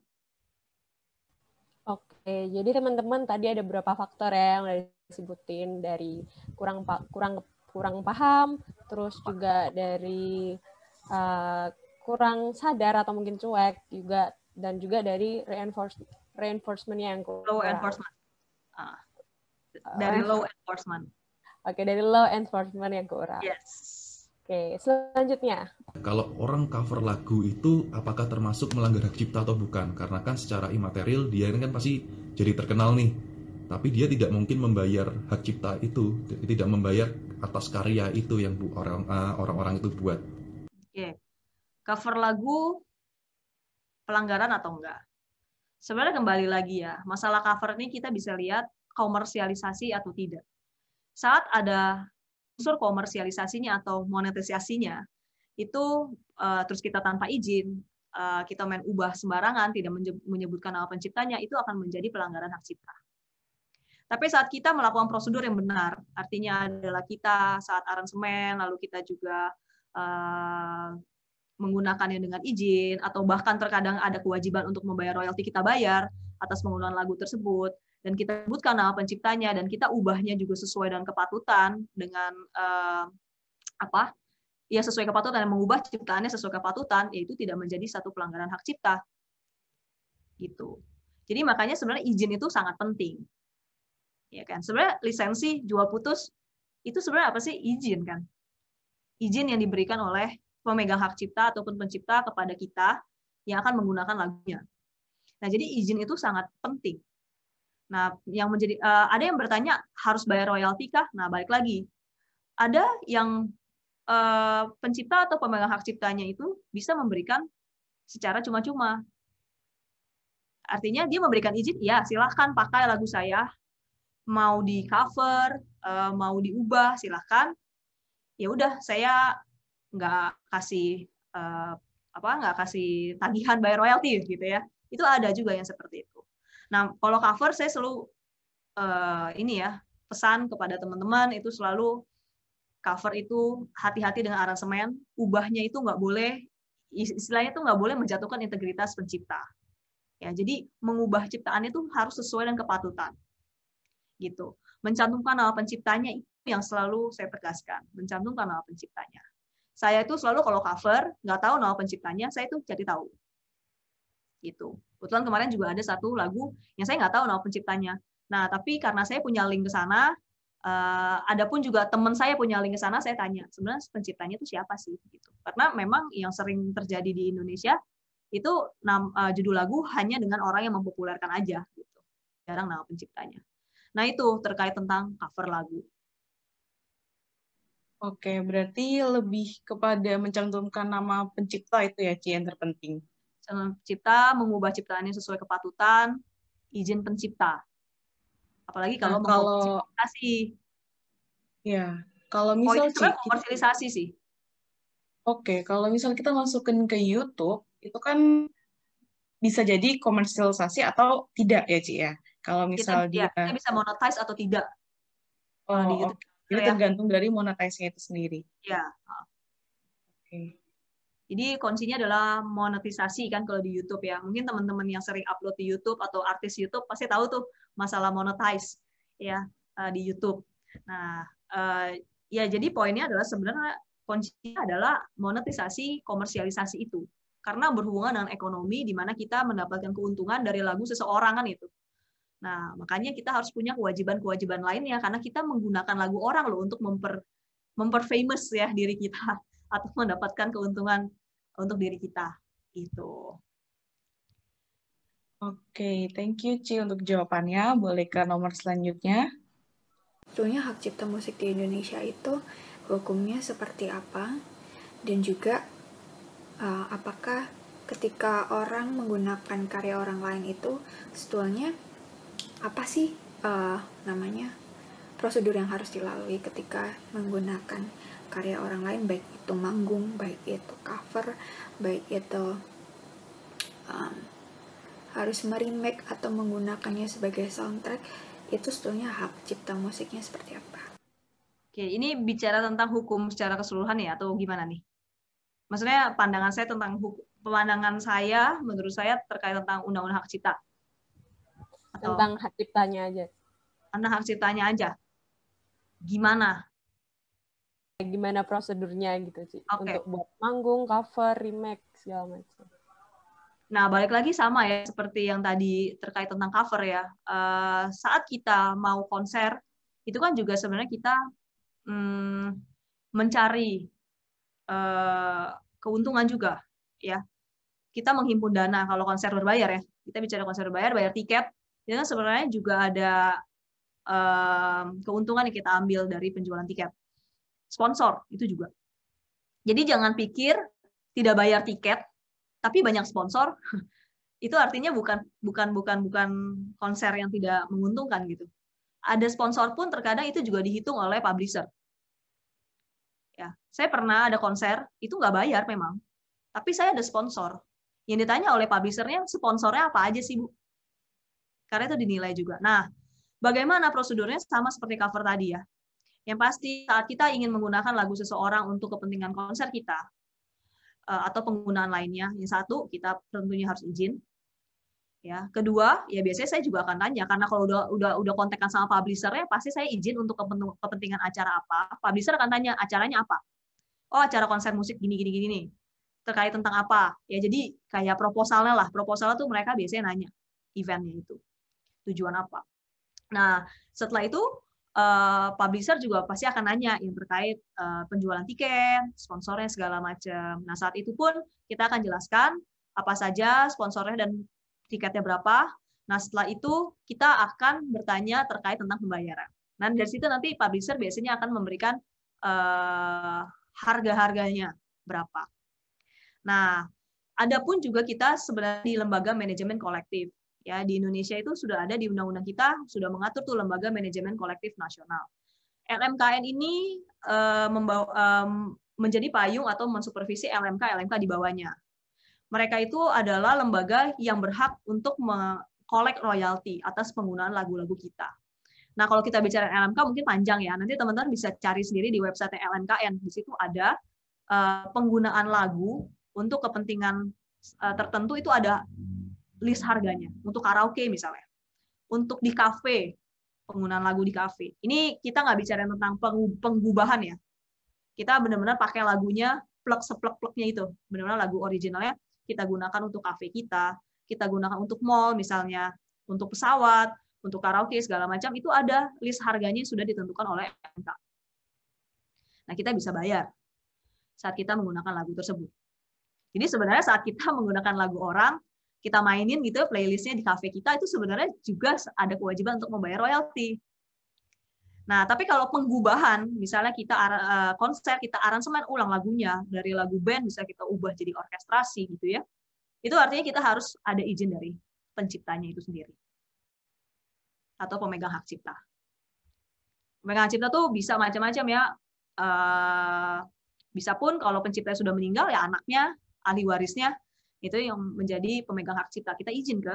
Oke, jadi teman-teman tadi ada beberapa faktor ya yang udah disebutin dari kurang kurang kurang paham, terus juga dari uh, kurang sadar atau mungkin cuek juga dan juga dari reinforce reinforcement yang kurang. Law enforcement. Uh, dari uh, law enforcement. Oke, okay, dari law enforcement yang kurang. Yes. Oke, selanjutnya. Kalau orang cover lagu itu apakah termasuk melanggar hak cipta atau bukan? Karena kan secara imaterial dia kan pasti jadi terkenal nih. Tapi dia tidak mungkin membayar hak cipta itu, tidak membayar atas karya itu yang orang uh, orang-orang itu buat. Oke. Cover lagu pelanggaran atau enggak? Sebenarnya kembali lagi ya, masalah cover ini kita bisa lihat komersialisasi atau tidak. Saat ada unsur komersialisasinya atau monetisasinya itu uh, terus kita tanpa izin uh, kita main ubah sembarangan tidak menyebutkan nama penciptanya itu akan menjadi pelanggaran hak cipta. Tapi saat kita melakukan prosedur yang benar, artinya adalah kita saat aransemen, lalu kita juga uh, menggunakannya dengan izin, atau bahkan terkadang ada kewajiban untuk membayar royalti kita bayar atas penggunaan lagu tersebut, dan kita sebutkan nama penciptanya dan kita ubahnya juga sesuai dengan kepatutan dengan uh, apa? Ya sesuai kepatutan dan mengubah ciptaannya sesuai kepatutan yaitu tidak menjadi satu pelanggaran hak cipta. Gitu. Jadi makanya sebenarnya izin itu sangat penting. Ya kan? Sebenarnya lisensi jual putus itu sebenarnya apa sih? Izin kan? Izin yang diberikan oleh pemegang hak cipta ataupun pencipta kepada kita yang akan menggunakan lagunya. Nah jadi izin itu sangat penting Nah, yang menjadi uh, ada yang bertanya harus bayar royalti kah? Nah, balik lagi. Ada yang uh, pencipta atau pemegang hak ciptanya itu bisa memberikan secara cuma-cuma. Artinya dia memberikan izin, ya silahkan pakai lagu saya, mau di cover, uh, mau diubah, silahkan. Ya udah, saya nggak kasih uh, apa nggak kasih tagihan bayar royalti gitu ya. Itu ada juga yang seperti itu. Nah, kalau cover saya selalu uh, ini ya pesan kepada teman-teman itu selalu cover itu hati-hati dengan aransemen, ubahnya itu nggak boleh istilahnya itu nggak boleh menjatuhkan integritas pencipta. Ya, jadi mengubah ciptaan itu harus sesuai dengan kepatutan. Gitu. Mencantumkan nama penciptanya itu yang selalu saya tegaskan, mencantumkan nama penciptanya. Saya itu selalu kalau cover nggak tahu nama penciptanya, saya itu jadi tahu. Gitu. Kebetulan kemarin juga ada satu lagu yang saya nggak tahu nama penciptanya. Nah, tapi karena saya punya link ke sana, uh, ada pun juga teman saya punya link ke sana, saya tanya, sebenarnya penciptanya itu siapa sih? Gitu. Karena memang yang sering terjadi di Indonesia itu uh, judul lagu hanya dengan orang yang mempopulerkan aja, gitu. jarang nama penciptanya. Nah itu terkait tentang cover lagu. Oke, berarti lebih kepada mencantumkan nama pencipta itu ya, Ci, yang terpenting pencipta mengubah ciptaannya sesuai kepatutan, izin pencipta. Apalagi kalau nah, kalau komersialisasi. Ya, kalau misal Poin komersialisasi sih. Oke, kalau misal kita masukin ke YouTube, itu kan bisa jadi komersialisasi atau tidak ya, Ci ya. Kalau misal kita, dia kita bisa monetize atau tidak. Oh, di YouTube. Jadi ya. tergantung dari monetize-nya itu sendiri. Ya. Oke. Jadi kuncinya adalah monetisasi kan kalau di YouTube ya. Mungkin teman-teman yang sering upload di YouTube atau artis YouTube pasti tahu tuh masalah monetize ya uh, di YouTube. Nah, uh, ya jadi poinnya adalah sebenarnya kuncinya adalah monetisasi komersialisasi itu. Karena berhubungan dengan ekonomi di mana kita mendapatkan keuntungan dari lagu seseorang kan itu. Nah, makanya kita harus punya kewajiban-kewajiban lainnya karena kita menggunakan lagu orang loh untuk memper memper famous ya diri kita atau mendapatkan keuntungan untuk diri kita itu. Oke, thank you Ci untuk jawabannya. Boleh ke nomor selanjutnya? Sebetulnya hak cipta musik di Indonesia itu hukumnya seperti apa dan juga uh, apakah ketika orang menggunakan karya orang lain itu sebetulnya apa sih uh, namanya prosedur yang harus dilalui ketika menggunakan karya orang lain baik itu manggung baik itu cover baik itu um, harus merimake atau menggunakannya sebagai soundtrack itu sebetulnya hak cipta musiknya seperti apa Oke, ini bicara tentang hukum secara keseluruhan ya atau gimana nih? Maksudnya pandangan saya tentang hukum, pandangan saya menurut saya terkait tentang undang-undang hak cipta. Atau tentang hak ciptanya aja. Tentang hak ciptanya aja. Gimana? Gimana prosedurnya gitu sih okay. untuk buat manggung, cover, remake segala macam. Nah, balik lagi sama ya seperti yang tadi terkait tentang cover ya. Uh, saat kita mau konser itu kan juga sebenarnya kita hmm, mencari uh, keuntungan juga ya kita menghimpun dana kalau konser berbayar ya kita bicara konser berbayar bayar tiket itu kan sebenarnya juga ada um, keuntungan yang kita ambil dari penjualan tiket sponsor itu juga jadi jangan pikir tidak bayar tiket tapi banyak sponsor itu artinya bukan bukan bukan bukan konser yang tidak menguntungkan gitu ada sponsor pun terkadang itu juga dihitung oleh publisher Ya, saya pernah ada konser itu nggak bayar memang, tapi saya ada sponsor. Yang ditanya oleh publishernya, sponsornya apa aja sih bu? Karena itu dinilai juga. Nah, bagaimana prosedurnya sama seperti cover tadi ya. Yang pasti saat kita ingin menggunakan lagu seseorang untuk kepentingan konser kita eh, atau penggunaan lainnya, yang satu kita tentunya harus izin. Ya kedua ya biasanya saya juga akan tanya karena kalau udah udah udah kontekan sama publishernya pasti saya izin untuk kepentingan acara apa? Publisher akan tanya acaranya apa? Oh acara konser musik gini gini gini nih terkait tentang apa? Ya jadi kayak proposalnya lah. Proposalnya tuh mereka biasanya nanya eventnya itu tujuan apa nah setelah itu uh, publisher juga pasti akan nanya yang terkait uh, penjualan tiket sponsornya segala macam nah saat itu pun kita akan jelaskan apa saja sponsornya dan tiketnya berapa. Nah, setelah itu kita akan bertanya terkait tentang pembayaran. Nah, dari situ nanti publisher biasanya akan memberikan uh, harga-harganya berapa. Nah, ada pun juga kita sebenarnya di lembaga manajemen kolektif. Ya, di Indonesia itu sudah ada di undang-undang kita sudah mengatur tuh lembaga manajemen kolektif nasional. LMKN ini uh, membawa, um, menjadi payung atau mensupervisi LMK LMK di bawahnya mereka itu adalah lembaga yang berhak untuk mengkolek royalti atas penggunaan lagu-lagu kita. Nah, kalau kita bicara LMK mungkin panjang ya. Nanti teman-teman bisa cari sendiri di website LMKN. Di situ ada uh, penggunaan lagu untuk kepentingan uh, tertentu itu ada list harganya. Untuk karaoke misalnya. Untuk di kafe, penggunaan lagu di kafe. Ini kita nggak bicara tentang penggubahan ya. Kita benar-benar pakai lagunya plek seplek-pleknya itu. Benar-benar lagu originalnya kita gunakan untuk kafe kita, kita gunakan untuk mall misalnya, untuk pesawat, untuk karaoke segala macam itu ada list harganya yang sudah ditentukan oleh MK. Nah, kita bisa bayar saat kita menggunakan lagu tersebut. Jadi sebenarnya saat kita menggunakan lagu orang, kita mainin gitu playlistnya di kafe kita itu sebenarnya juga ada kewajiban untuk membayar royalti. Nah, tapi kalau penggubahan, misalnya kita uh, konser, kita aransemen ulang lagunya dari lagu band bisa kita ubah jadi orkestrasi gitu ya. Itu artinya kita harus ada izin dari penciptanya itu sendiri. Atau pemegang hak cipta. Pemegang hak cipta tuh bisa macam-macam ya. Uh, bisa pun kalau pencipta sudah meninggal ya anaknya, ahli warisnya itu yang menjadi pemegang hak cipta. Kita izin ke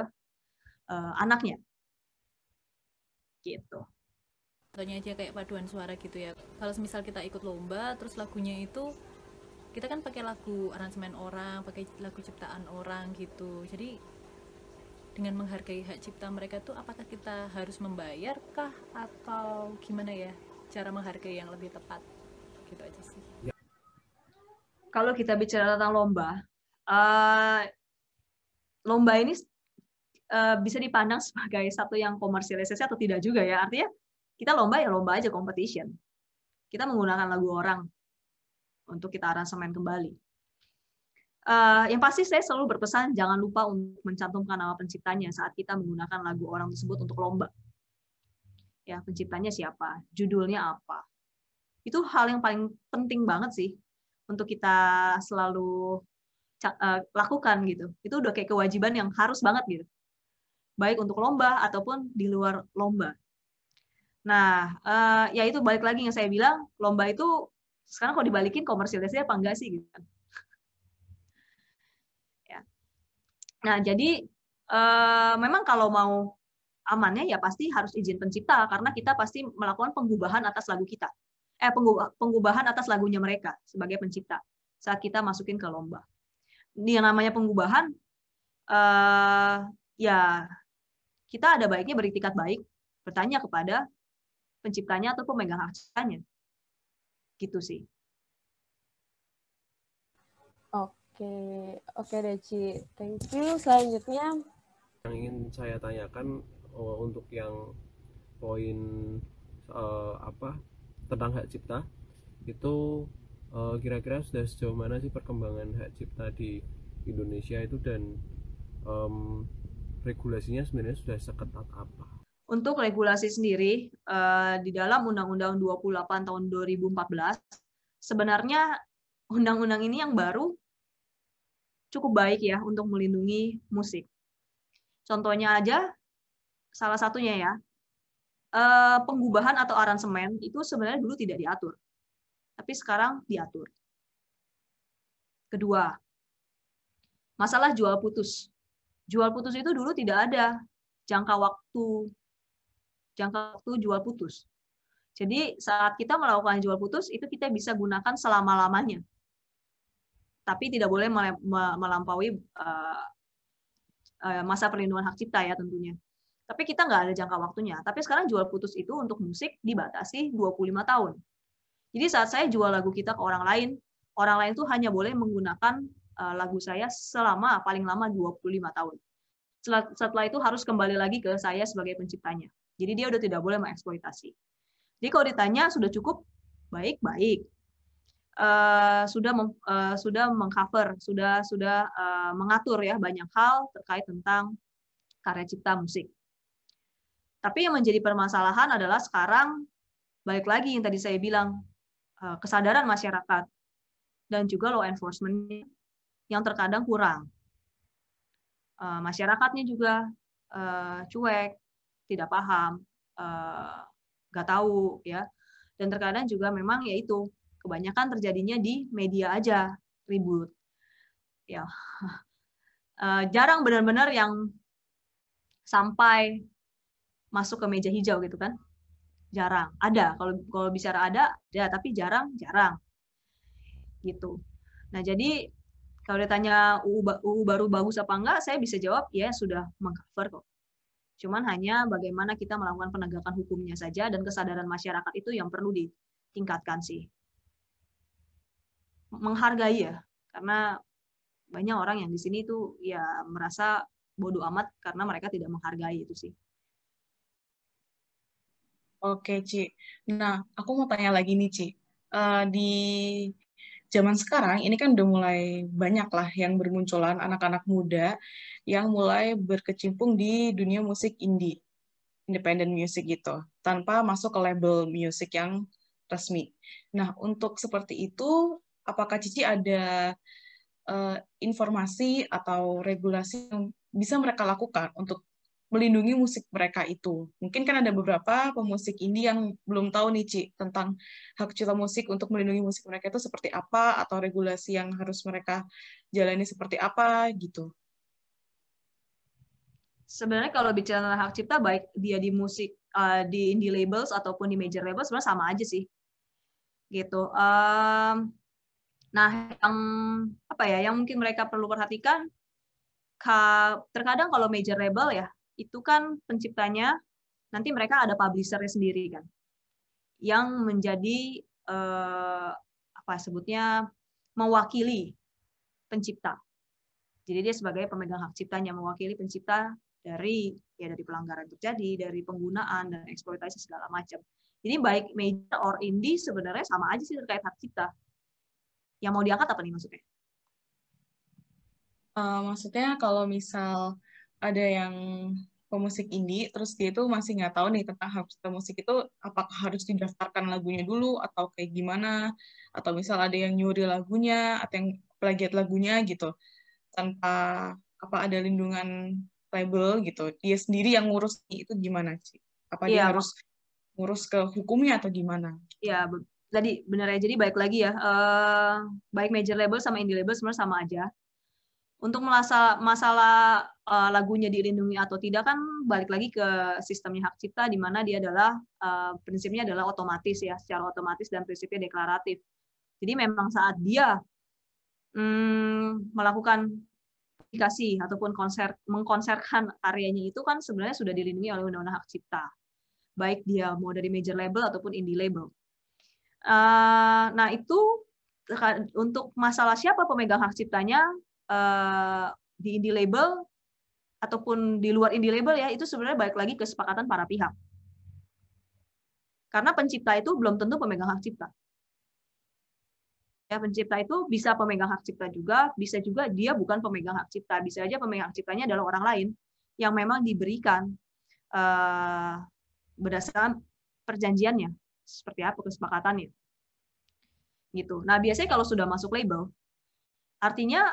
uh, anaknya. Gitu. Contohnya aja kayak paduan suara gitu ya. Kalau misal kita ikut lomba terus lagunya itu kita kan pakai lagu aransemen orang pakai lagu ciptaan orang gitu. Jadi dengan menghargai hak cipta mereka tuh apakah kita harus membayar kah? Atau gimana ya cara menghargai yang lebih tepat? Gitu aja sih. Kalau kita bicara tentang lomba uh, lomba ini uh, bisa dipandang sebagai satu yang komersialisasi atau tidak juga ya artinya kita lomba ya lomba aja competition. Kita menggunakan lagu orang untuk kita aransemen kembali. Uh, yang pasti saya selalu berpesan jangan lupa untuk mencantumkan nama penciptanya saat kita menggunakan lagu orang tersebut untuk lomba. Ya, penciptanya siapa, judulnya apa. Itu hal yang paling penting banget sih untuk kita selalu uh, lakukan gitu. Itu udah kayak kewajiban yang harus banget gitu. Baik untuk lomba ataupun di luar lomba Nah, uh, ya itu balik lagi yang saya bilang, lomba itu sekarang kalau dibalikin komersialisasi apa enggak sih gitu kan. ya. Nah, jadi uh, memang kalau mau amannya ya pasti harus izin pencipta karena kita pasti melakukan pengubahan atas lagu kita. Eh pengubahan atas lagunya mereka sebagai pencipta saat kita masukin ke lomba. Ini yang namanya pengubahan uh, ya kita ada baiknya beritikat baik bertanya kepada penciptanya atau pemegang hak ciptanya. Gitu sih. Oke, oke Deci. Thank you. Selanjutnya yang ingin saya tanyakan uh, untuk yang poin uh, apa tentang hak cipta itu kira kira-kira sudah sejauh mana sih perkembangan hak cipta di Indonesia itu dan um, regulasinya sebenarnya sudah seketat apa? Untuk regulasi sendiri uh, di dalam Undang-Undang 28 tahun 2014 sebenarnya undang-undang ini yang baru cukup baik ya untuk melindungi musik. Contohnya aja salah satunya ya, eh, pengubahan atau aransemen itu sebenarnya dulu tidak diatur, tapi sekarang diatur. Kedua, masalah jual putus. Jual putus itu dulu tidak ada jangka waktu jangka waktu jual putus. Jadi saat kita melakukan jual putus itu kita bisa gunakan selama-lamanya. Tapi tidak boleh melampaui eh, eh, masa perlindungan hak cipta ya tentunya tapi kita nggak ada jangka waktunya. Tapi sekarang jual putus itu untuk musik dibatasi 25 tahun. Jadi saat saya jual lagu kita ke orang lain, orang lain tuh hanya boleh menggunakan uh, lagu saya selama paling lama 25 tahun. Setelah, itu harus kembali lagi ke saya sebagai penciptanya. Jadi dia udah tidak boleh mengeksploitasi. Jadi kalau ditanya sudah cukup, baik baik. Uh, sudah meng, uh, sudah mengcover, sudah sudah uh, mengatur ya banyak hal terkait tentang karya cipta musik. Tapi yang menjadi permasalahan adalah sekarang balik lagi yang tadi saya bilang eh, kesadaran masyarakat dan juga law enforcement yang terkadang kurang. Eh, masyarakatnya juga eh, cuek, tidak paham, nggak tahu ya. Dan terkadang juga memang yaitu kebanyakan terjadinya di media aja ribut. Ya. Jarang benar-benar yang sampai masuk ke meja hijau gitu kan jarang. Ada. Kalau kalau bicara ada ada. Tapi jarang jarang. Gitu. Nah jadi kalau ditanya UU, UU baru bagus apa enggak saya bisa jawab ya sudah mengcover kok. Cuman hanya bagaimana kita melakukan penegakan hukumnya saja dan kesadaran masyarakat itu yang perlu ditingkatkan sih. Menghargai ya. Karena banyak orang yang di sini tuh ya merasa bodoh amat karena mereka tidak menghargai itu sih Oke, Ci. Nah, aku mau tanya lagi nih, Ci. Uh, di zaman sekarang ini kan udah mulai banyak lah yang bermunculan anak-anak muda yang mulai berkecimpung di dunia musik indie, independent music gitu, tanpa masuk ke label musik yang resmi. Nah, untuk seperti itu, apakah Cici ada uh, informasi atau regulasi yang bisa mereka lakukan untuk melindungi musik mereka itu. Mungkin kan ada beberapa pemusik indie yang belum tahu nih, Ci, tentang hak cipta musik untuk melindungi musik mereka itu seperti apa, atau regulasi yang harus mereka jalani seperti apa, gitu. Sebenarnya kalau bicara tentang hak cipta, baik dia di musik, uh, di indie labels, ataupun di major labels, sebenarnya sama aja sih. Gitu. Um, nah, yang apa ya, yang mungkin mereka perlu perhatikan, terkadang kalau major label ya, itu kan penciptanya nanti mereka ada publishernya sendiri kan yang menjadi eh, apa sebutnya mewakili pencipta. Jadi dia sebagai pemegang hak ciptanya mewakili pencipta dari ya dari pelanggaran terjadi, dari penggunaan dan eksploitasi segala macam. Jadi baik major or indie sebenarnya sama aja sih terkait hak cipta. Yang mau diangkat apa nih maksudnya? Uh, maksudnya kalau misal ada yang pemusik indie, terus dia itu masih nggak tahu nih tentang cipta musik itu apakah harus didaftarkan lagunya dulu atau kayak gimana, atau misal ada yang nyuri lagunya atau yang plagiat lagunya gitu, tanpa apa ada lindungan label gitu, dia sendiri yang ngurus itu gimana sih? Apa dia harus ngurus ke hukumnya atau gimana? Ya, tadi benar ya. Jadi baik lagi ya, uh, baik major label sama indie label sebenarnya sama aja. Untuk masalah, masalah uh, lagunya dilindungi atau tidak kan balik lagi ke sistemnya hak cipta di mana dia adalah uh, prinsipnya adalah otomatis ya, secara otomatis dan prinsipnya deklaratif. Jadi memang saat dia hmm, melakukan publikasi ataupun konser mengkonserkan karyanya itu kan sebenarnya sudah dilindungi oleh undang-undang hak cipta baik dia mau dari major label ataupun indie label. Uh, nah itu untuk masalah siapa pemegang hak ciptanya uh, di indie label ataupun di luar indie label ya itu sebenarnya balik lagi kesepakatan para pihak. Karena pencipta itu belum tentu pemegang hak cipta. Ya, pencipta itu bisa pemegang hak cipta juga, bisa juga dia bukan pemegang hak cipta, bisa aja pemegang hak ciptanya adalah orang lain yang memang diberikan uh, berdasarkan perjanjiannya seperti apa kesepakatannya gitu nah biasanya kalau sudah masuk label artinya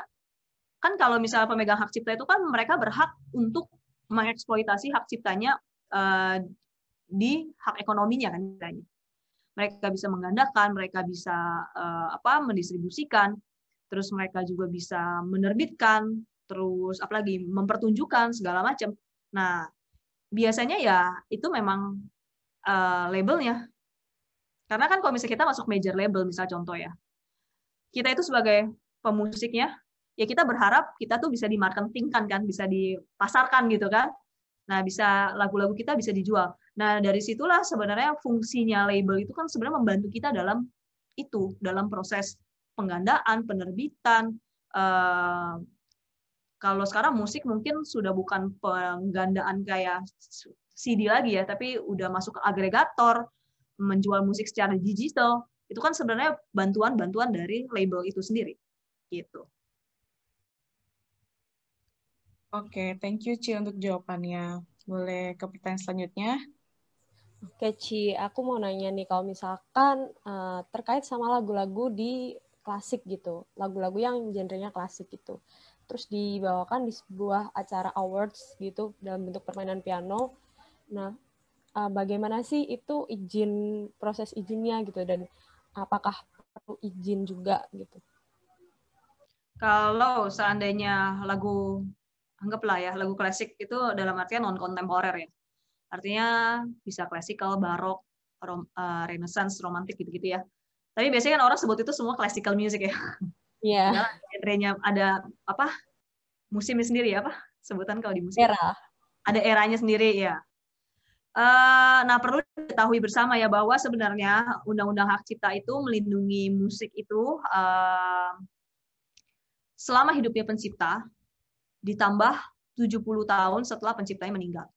kan kalau misalnya pemegang hak cipta itu kan mereka berhak untuk mengeksploitasi hak ciptanya uh, di hak ekonominya kan misalnya mereka bisa menggandakan mereka bisa uh, apa mendistribusikan terus mereka juga bisa menerbitkan terus apalagi mempertunjukkan segala macam nah biasanya ya itu memang uh, labelnya. Karena kan kalau misalnya kita masuk major label, misal contoh ya, kita itu sebagai pemusiknya, ya kita berharap kita tuh bisa dimarketingkan kan, bisa dipasarkan gitu kan. Nah, bisa lagu-lagu kita bisa dijual. Nah, dari situlah sebenarnya fungsinya label itu kan sebenarnya membantu kita dalam itu, dalam proses penggandaan, penerbitan, uh, kalau sekarang musik mungkin sudah bukan penggandaan kayak CD lagi ya, tapi udah masuk ke agregator, menjual musik secara digital. Itu kan sebenarnya bantuan-bantuan dari label itu sendiri. Gitu. Oke, thank you Ci untuk jawabannya. Boleh ke pertanyaan selanjutnya? Oke Ci, aku mau nanya nih kalau misalkan uh, terkait sama lagu-lagu di klasik gitu, lagu-lagu yang genrenya klasik gitu terus dibawakan di sebuah acara awards gitu dalam bentuk permainan piano. Nah, uh, bagaimana sih itu izin proses izinnya gitu dan apakah perlu izin juga gitu? Kalau seandainya lagu anggaplah ya lagu klasik itu dalam artian non kontemporer ya. Artinya bisa klasikal, barok, rom, uh, renaissance, romantik gitu-gitu ya. Tapi biasanya kan orang sebut itu semua classical music ya. Iya. Yeah. Genrenya ada apa? Musimnya sendiri apa? Sebutan kalau di musik. Era. Ada eranya sendiri ya. Uh, nah perlu diketahui bersama ya bahwa sebenarnya Undang-Undang Hak Cipta itu melindungi musik itu uh, selama hidupnya pencipta ditambah 70 tahun setelah penciptanya meninggal.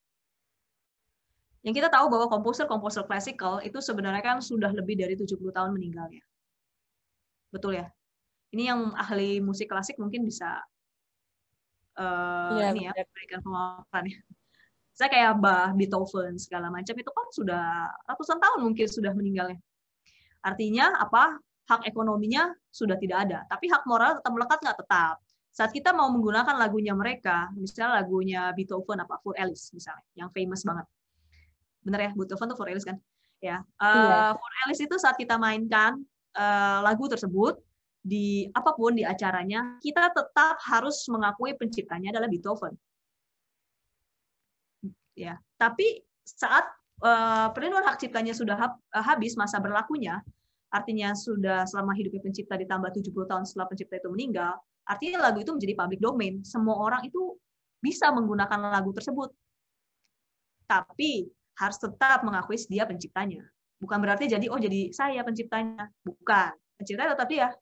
Yang kita tahu bahwa komposer-komposer klasikal itu sebenarnya kan sudah lebih dari 70 tahun meninggalnya. Betul ya? Ini yang ahli musik klasik mungkin bisa uh, ya, ini ya memberikan pemaparan ya. Saya kayak Bach, Beethoven segala macam itu kan sudah ratusan tahun mungkin sudah meninggalnya. Artinya apa? Hak ekonominya sudah tidak ada, tapi hak moral tetap melekat nggak tetap. Saat kita mau menggunakan lagunya mereka, misalnya lagunya Beethoven apa Full Alice misalnya, yang famous banget. Bener ya, Beethoven tuh Full Alice kan? Ya, uh, iya. Full Alice itu saat kita mainkan uh, lagu tersebut, di apa pun di acaranya, kita tetap harus mengakui penciptanya adalah Beethoven. Ya, tapi saat uh, perlindungan hak ciptanya sudah ha eh, habis masa berlakunya, artinya sudah selama hidupnya pencipta ditambah 70 tahun setelah pencipta itu meninggal, artinya lagu itu menjadi public domain. Semua orang itu bisa menggunakan lagu tersebut. Tapi harus tetap mengakui dia penciptanya. Bukan berarti jadi oh jadi saya penciptanya. Bukan. Pencipta tetap dia,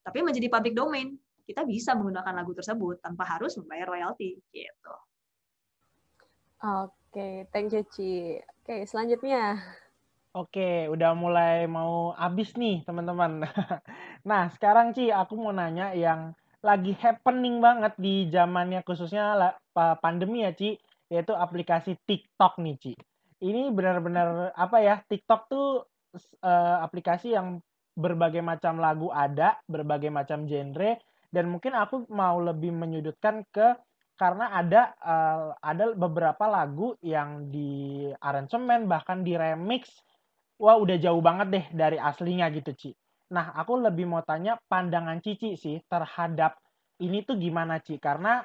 tapi menjadi public domain kita bisa menggunakan lagu tersebut tanpa harus membayar royalti gitu. Oke, thank you Ci. Oke, selanjutnya. Oke, udah mulai mau habis nih teman-teman. nah, sekarang Ci, aku mau nanya yang lagi happening banget di zamannya khususnya pandemi ya Ci, yaitu aplikasi TikTok nih Ci. Ini benar-benar apa ya, TikTok tuh uh, aplikasi yang berbagai macam lagu ada, berbagai macam genre dan mungkin aku mau lebih menyudutkan ke karena ada uh, ada beberapa lagu yang di aransemen bahkan di remix wah udah jauh banget deh dari aslinya gitu Ci. Nah aku lebih mau tanya pandangan Cici sih terhadap ini tuh gimana Ci? Karena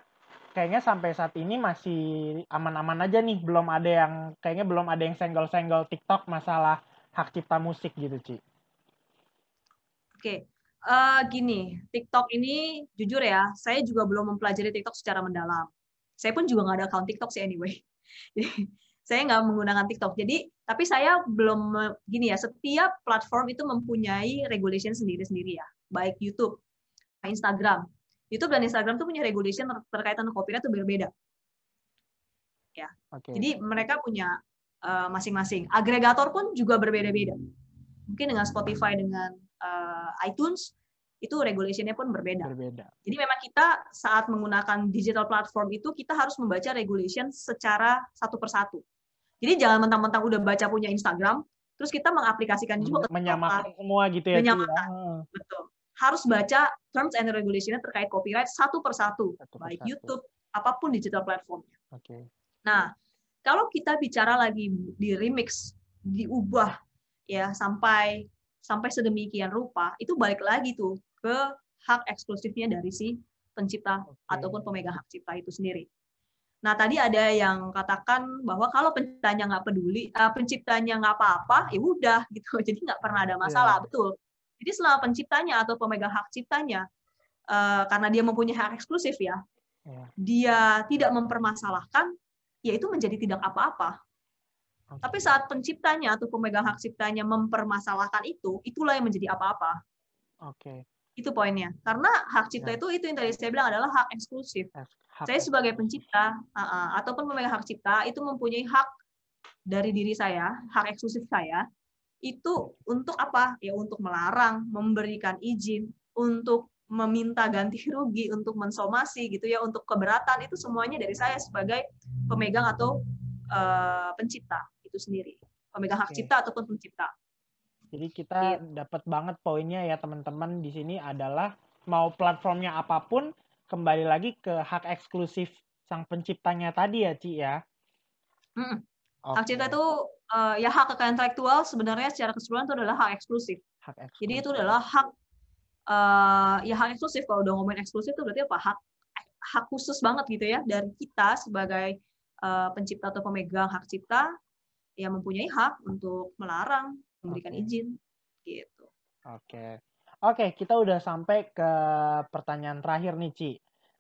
kayaknya sampai saat ini masih aman-aman aja nih, belum ada yang kayaknya belum ada yang senggol-senggol TikTok masalah hak cipta musik gitu Ci. Oke, uh, gini, TikTok ini jujur ya, saya juga belum mempelajari TikTok secara mendalam. Saya pun juga nggak ada account TikTok sih anyway. saya nggak menggunakan TikTok. Jadi tapi saya belum gini ya. Setiap platform itu mempunyai regulation sendiri-sendiri ya. Baik YouTube, Instagram. YouTube dan Instagram tuh punya regulation terkait dengan copyright itu berbeda. Ya. Okay. Jadi mereka punya uh, masing-masing. Agregator pun juga berbeda-beda. Mungkin dengan Spotify dengan uh, iTunes itu regulationnya pun berbeda. berbeda. Jadi memang kita saat menggunakan digital platform itu kita harus membaca regulation secara satu persatu. Jadi jangan mentang-mentang udah baca punya Instagram, terus kita mengaplikasikan juga ke menyamakan semua gitu ya. Menyamakan, ya. betul. Harus baca terms and regulationnya terkait copyright satu persatu, satu baik persatu. YouTube, apa pun digital platformnya. Oke. Okay. Nah, kalau kita bicara lagi di remix, diubah ya sampai sampai sedemikian rupa, itu balik lagi tuh ke hak eksklusifnya dari si pencipta okay. ataupun pemegang hak cipta itu sendiri. Nah, tadi ada yang katakan bahwa kalau penciptanya nggak peduli, uh, penciptanya nggak apa-apa, ya udah gitu. Jadi nggak pernah ada masalah, yeah. betul. Jadi selama penciptanya atau pemegang hak ciptanya, uh, karena dia mempunyai hak eksklusif ya, yeah. dia tidak mempermasalahkan, ya itu menjadi tidak apa-apa. Okay. Tapi saat penciptanya atau pemegang hak ciptanya mempermasalahkan itu, itulah yang menjadi apa-apa. Oke. Okay. Itu poinnya. Karena hak cipta yeah. itu itu yang tadi saya bilang adalah hak eksklusif saya sebagai pencipta uh, uh, ataupun pemegang hak cipta itu mempunyai hak dari diri saya, hak eksklusif saya itu untuk apa? Ya untuk melarang, memberikan izin, untuk meminta ganti rugi, untuk mensomasi gitu ya, untuk keberatan itu semuanya dari saya sebagai pemegang atau uh, pencipta itu sendiri, pemegang hak cipta ataupun pencipta. Jadi kita gitu. dapat banget poinnya ya teman-teman di sini adalah mau platformnya apa pun kembali lagi ke hak eksklusif sang penciptanya tadi ya, Ci ya. Hmm. Okay. Hak cipta itu uh, ya hak kekayaan intelektual sebenarnya secara keseluruhan itu adalah hak eksklusif. Hak eksklusif. Jadi itu adalah hak uh, ya hak eksklusif kalau udah ngomongin eksklusif itu berarti apa? Hak hak khusus banget gitu ya dari kita sebagai uh, pencipta atau pemegang hak cipta yang mempunyai hak untuk melarang, memberikan okay. izin gitu. Oke. Okay. Oke, kita udah sampai ke pertanyaan terakhir nih, Ci.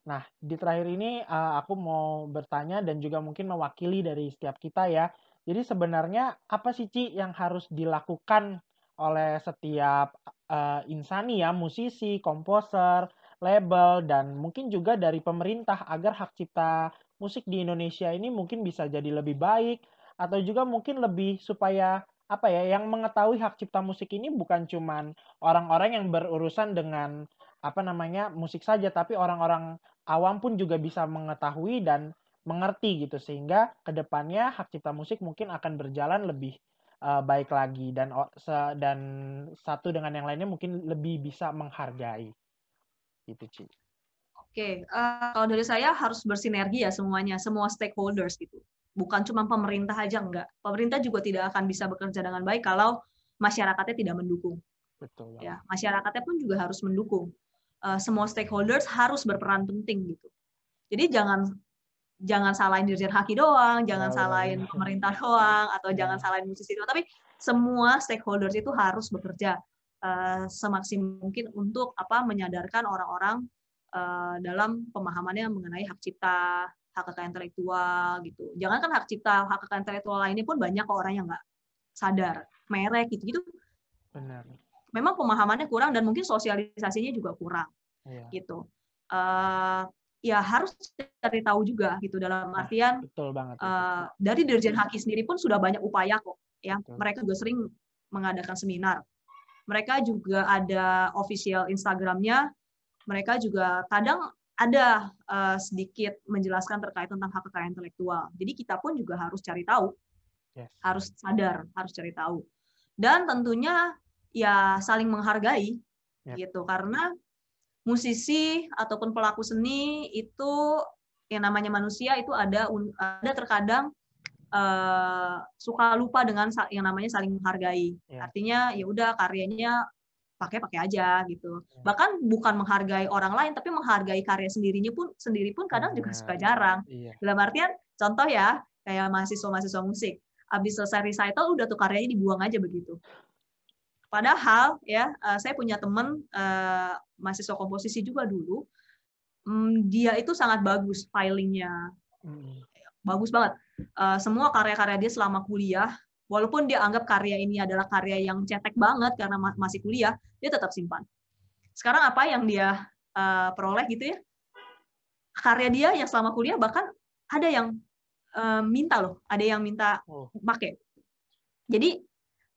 Nah, di terakhir ini uh, aku mau bertanya dan juga mungkin mewakili dari setiap kita ya. Jadi sebenarnya apa sih, Ci, yang harus dilakukan oleh setiap uh, insani ya, musisi, komposer, label, dan mungkin juga dari pemerintah agar hak cipta musik di Indonesia ini mungkin bisa jadi lebih baik atau juga mungkin lebih supaya apa ya yang mengetahui hak cipta musik ini bukan cuman orang-orang yang berurusan dengan apa namanya musik saja tapi orang-orang awam pun juga bisa mengetahui dan mengerti gitu. Sehingga ke depannya hak cipta musik mungkin akan berjalan lebih uh, baik lagi dan dan satu dengan yang lainnya mungkin lebih bisa menghargai. Itu Ci. Oke, uh, kalau dari saya harus bersinergi ya semuanya, semua stakeholders gitu bukan cuma pemerintah aja enggak. Pemerintah juga tidak akan bisa bekerja dengan baik kalau masyarakatnya tidak mendukung. Betul. Ya, masyarakatnya pun juga harus mendukung. Uh, semua stakeholders harus berperan penting gitu. Jadi jangan jangan salahin Dirjen Haki doang, jangan ya, salahin ya. pemerintah doang, atau ya. jangan salahin musisi doang, tapi semua stakeholders itu harus bekerja uh, semaksimal mungkin untuk apa menyadarkan orang-orang uh, dalam pemahamannya mengenai hak cipta, hak kekayaan intelektual gitu. Jangan kan hak cipta, hak kekayaan intelektual lainnya pun banyak kok orang yang nggak sadar, merek gitu-gitu. Benar. Memang pemahamannya kurang dan mungkin sosialisasinya juga kurang, iya. gitu. Uh, ya harus cari tahu juga gitu dalam nah, artian betul banget, Uh, dari Dirjen Haki sendiri pun sudah banyak upaya kok ya betul. mereka juga sering mengadakan seminar mereka juga ada official Instagramnya mereka juga kadang ada uh, sedikit menjelaskan terkait tentang hak kekayaan intelektual. Jadi kita pun juga harus cari tahu, yes. harus sadar, harus cari tahu. Dan tentunya ya saling menghargai, yes. gitu. Karena musisi ataupun pelaku seni itu yang namanya manusia itu ada ada terkadang uh, suka lupa dengan yang namanya saling menghargai. Yeah. Artinya ya udah karyanya pakai-pakai aja gitu. Yeah. Bahkan bukan menghargai orang lain tapi menghargai karya sendirinya pun sendiri pun kadang juga suka jarang. Yeah. Dalam artian contoh ya kayak mahasiswa-mahasiswa musik habis selesai recital udah tuh karyanya dibuang aja begitu. Padahal ya saya punya teman uh, mahasiswa komposisi juga dulu, um, dia itu sangat bagus filingnya, hmm. bagus banget. Uh, semua karya-karya dia selama kuliah, walaupun dia anggap karya ini adalah karya yang cetek banget karena ma masih kuliah, dia tetap simpan. Sekarang apa yang dia uh, peroleh gitu ya? Karya dia yang selama kuliah bahkan ada yang uh, minta loh, ada yang minta oh. pakai. Jadi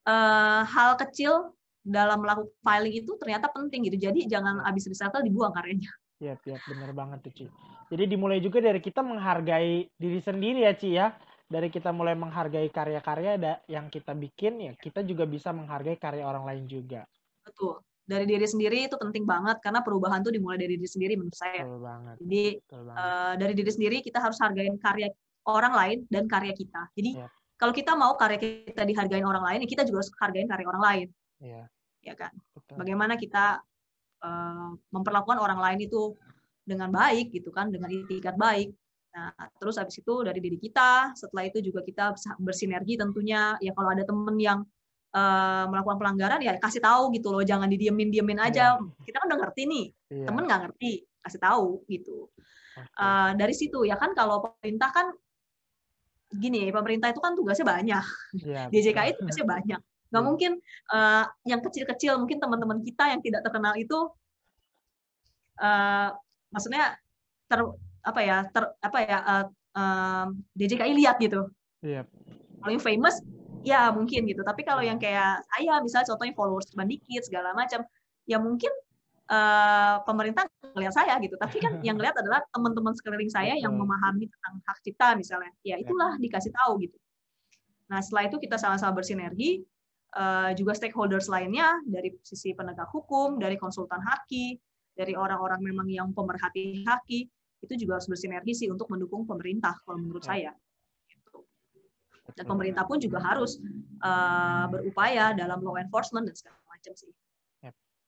uh, hal kecil dalam melakukan filing itu ternyata penting gitu. Jadi jangan habis recycle dibuang karyanya. Iya, iya, benar banget tuh, Ci. Jadi dimulai juga dari kita menghargai diri sendiri ya, Ci ya. Dari kita mulai menghargai karya-karya yang kita bikin, ya kita juga bisa menghargai karya orang lain juga. Betul. Dari diri sendiri itu penting banget karena perubahan tuh dimulai dari diri sendiri menurut saya. Betul banget. Jadi Betul banget. Uh, dari diri sendiri kita harus hargain karya orang lain dan karya kita. Jadi ya kalau kita mau karya kita dihargain orang lain, ya kita juga harus hargain karya orang lain. Iya. Ya kan. Betul. Bagaimana kita uh, memperlakukan orang lain itu dengan baik gitu kan, dengan itikat baik. Nah, terus habis itu dari diri kita, setelah itu juga kita bersinergi tentunya. Ya kalau ada temen yang uh, melakukan pelanggaran ya kasih tahu gitu loh, jangan didiemin diemin aja. Iya. Kita kan udah ngerti nih, iya. temen nggak ngerti, kasih tahu gitu. Okay. Uh, dari situ ya kan kalau pemerintah kan gini pemerintah itu kan tugasnya banyak ya, DJKI tugasnya banyak nggak mungkin uh, yang kecil-kecil mungkin teman-teman kita yang tidak terkenal itu uh, maksudnya ter apa ya ter apa ya uh, uh, DJKI lihat gitu. Yep. kalau yang famous ya mungkin gitu. Tapi kalau yang kayak saya misalnya contohnya followers cuma dikit segala macam ya mungkin uh, pemerintah ngelihat saya gitu. Tapi kan yang ngelihat adalah teman-teman sekeliling saya yang memahami tentang hak cipta misalnya. Ya itulah dikasih tahu gitu. Nah setelah itu kita sama-sama bersinergi uh, juga stakeholders lainnya dari sisi penegak hukum dari konsultan haki dari orang-orang memang yang pemerhati haki itu juga harus bersinergi sih untuk mendukung pemerintah kalau menurut saya gitu. dan pemerintah pun juga harus uh, berupaya dalam law enforcement dan segala macam sih.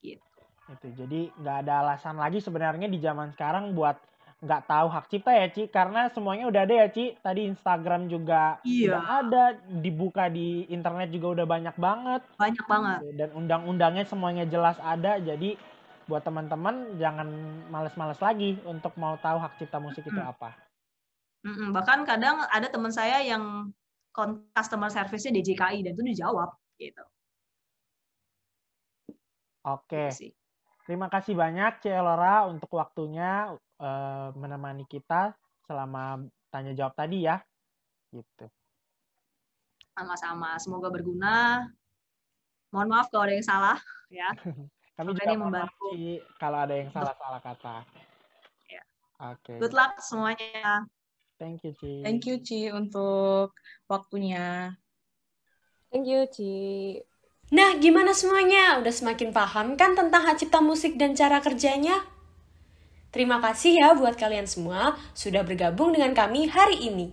Gitu. Itu jadi nggak ada alasan lagi sebenarnya di zaman sekarang buat nggak tahu hak cipta ya Ci. Karena semuanya udah ada ya Ci. Tadi Instagram juga iya. udah ada dibuka di internet juga udah banyak banget. Banyak banget. Dan undang-undangnya semuanya jelas ada jadi buat teman-teman jangan males-males lagi untuk mau tahu hak cipta musik itu apa bahkan kadang ada teman saya yang customer service-nya DJKI dan itu dijawab gitu Oke. Okay. Terima kasih banyak Cik Elora untuk waktunya uh, menemani kita selama tanya jawab tadi ya. Gitu. Sama-sama, semoga berguna. Mohon maaf kalau ada yang salah ya. Kami juga membantu kalau ada yang salah-salah kata. Ya. Oke. Okay. Good luck semuanya. Thank you, Ci. Thank you, Ci, untuk waktunya. Thank you, Ci. Nah, gimana semuanya? Udah semakin paham kan tentang hak cipta musik dan cara kerjanya? Terima kasih ya buat kalian semua sudah bergabung dengan kami hari ini.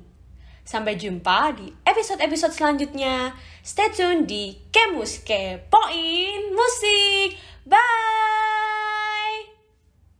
Sampai jumpa di episode-episode selanjutnya. Stay tune di Kemus Kepoin Musik. Bye!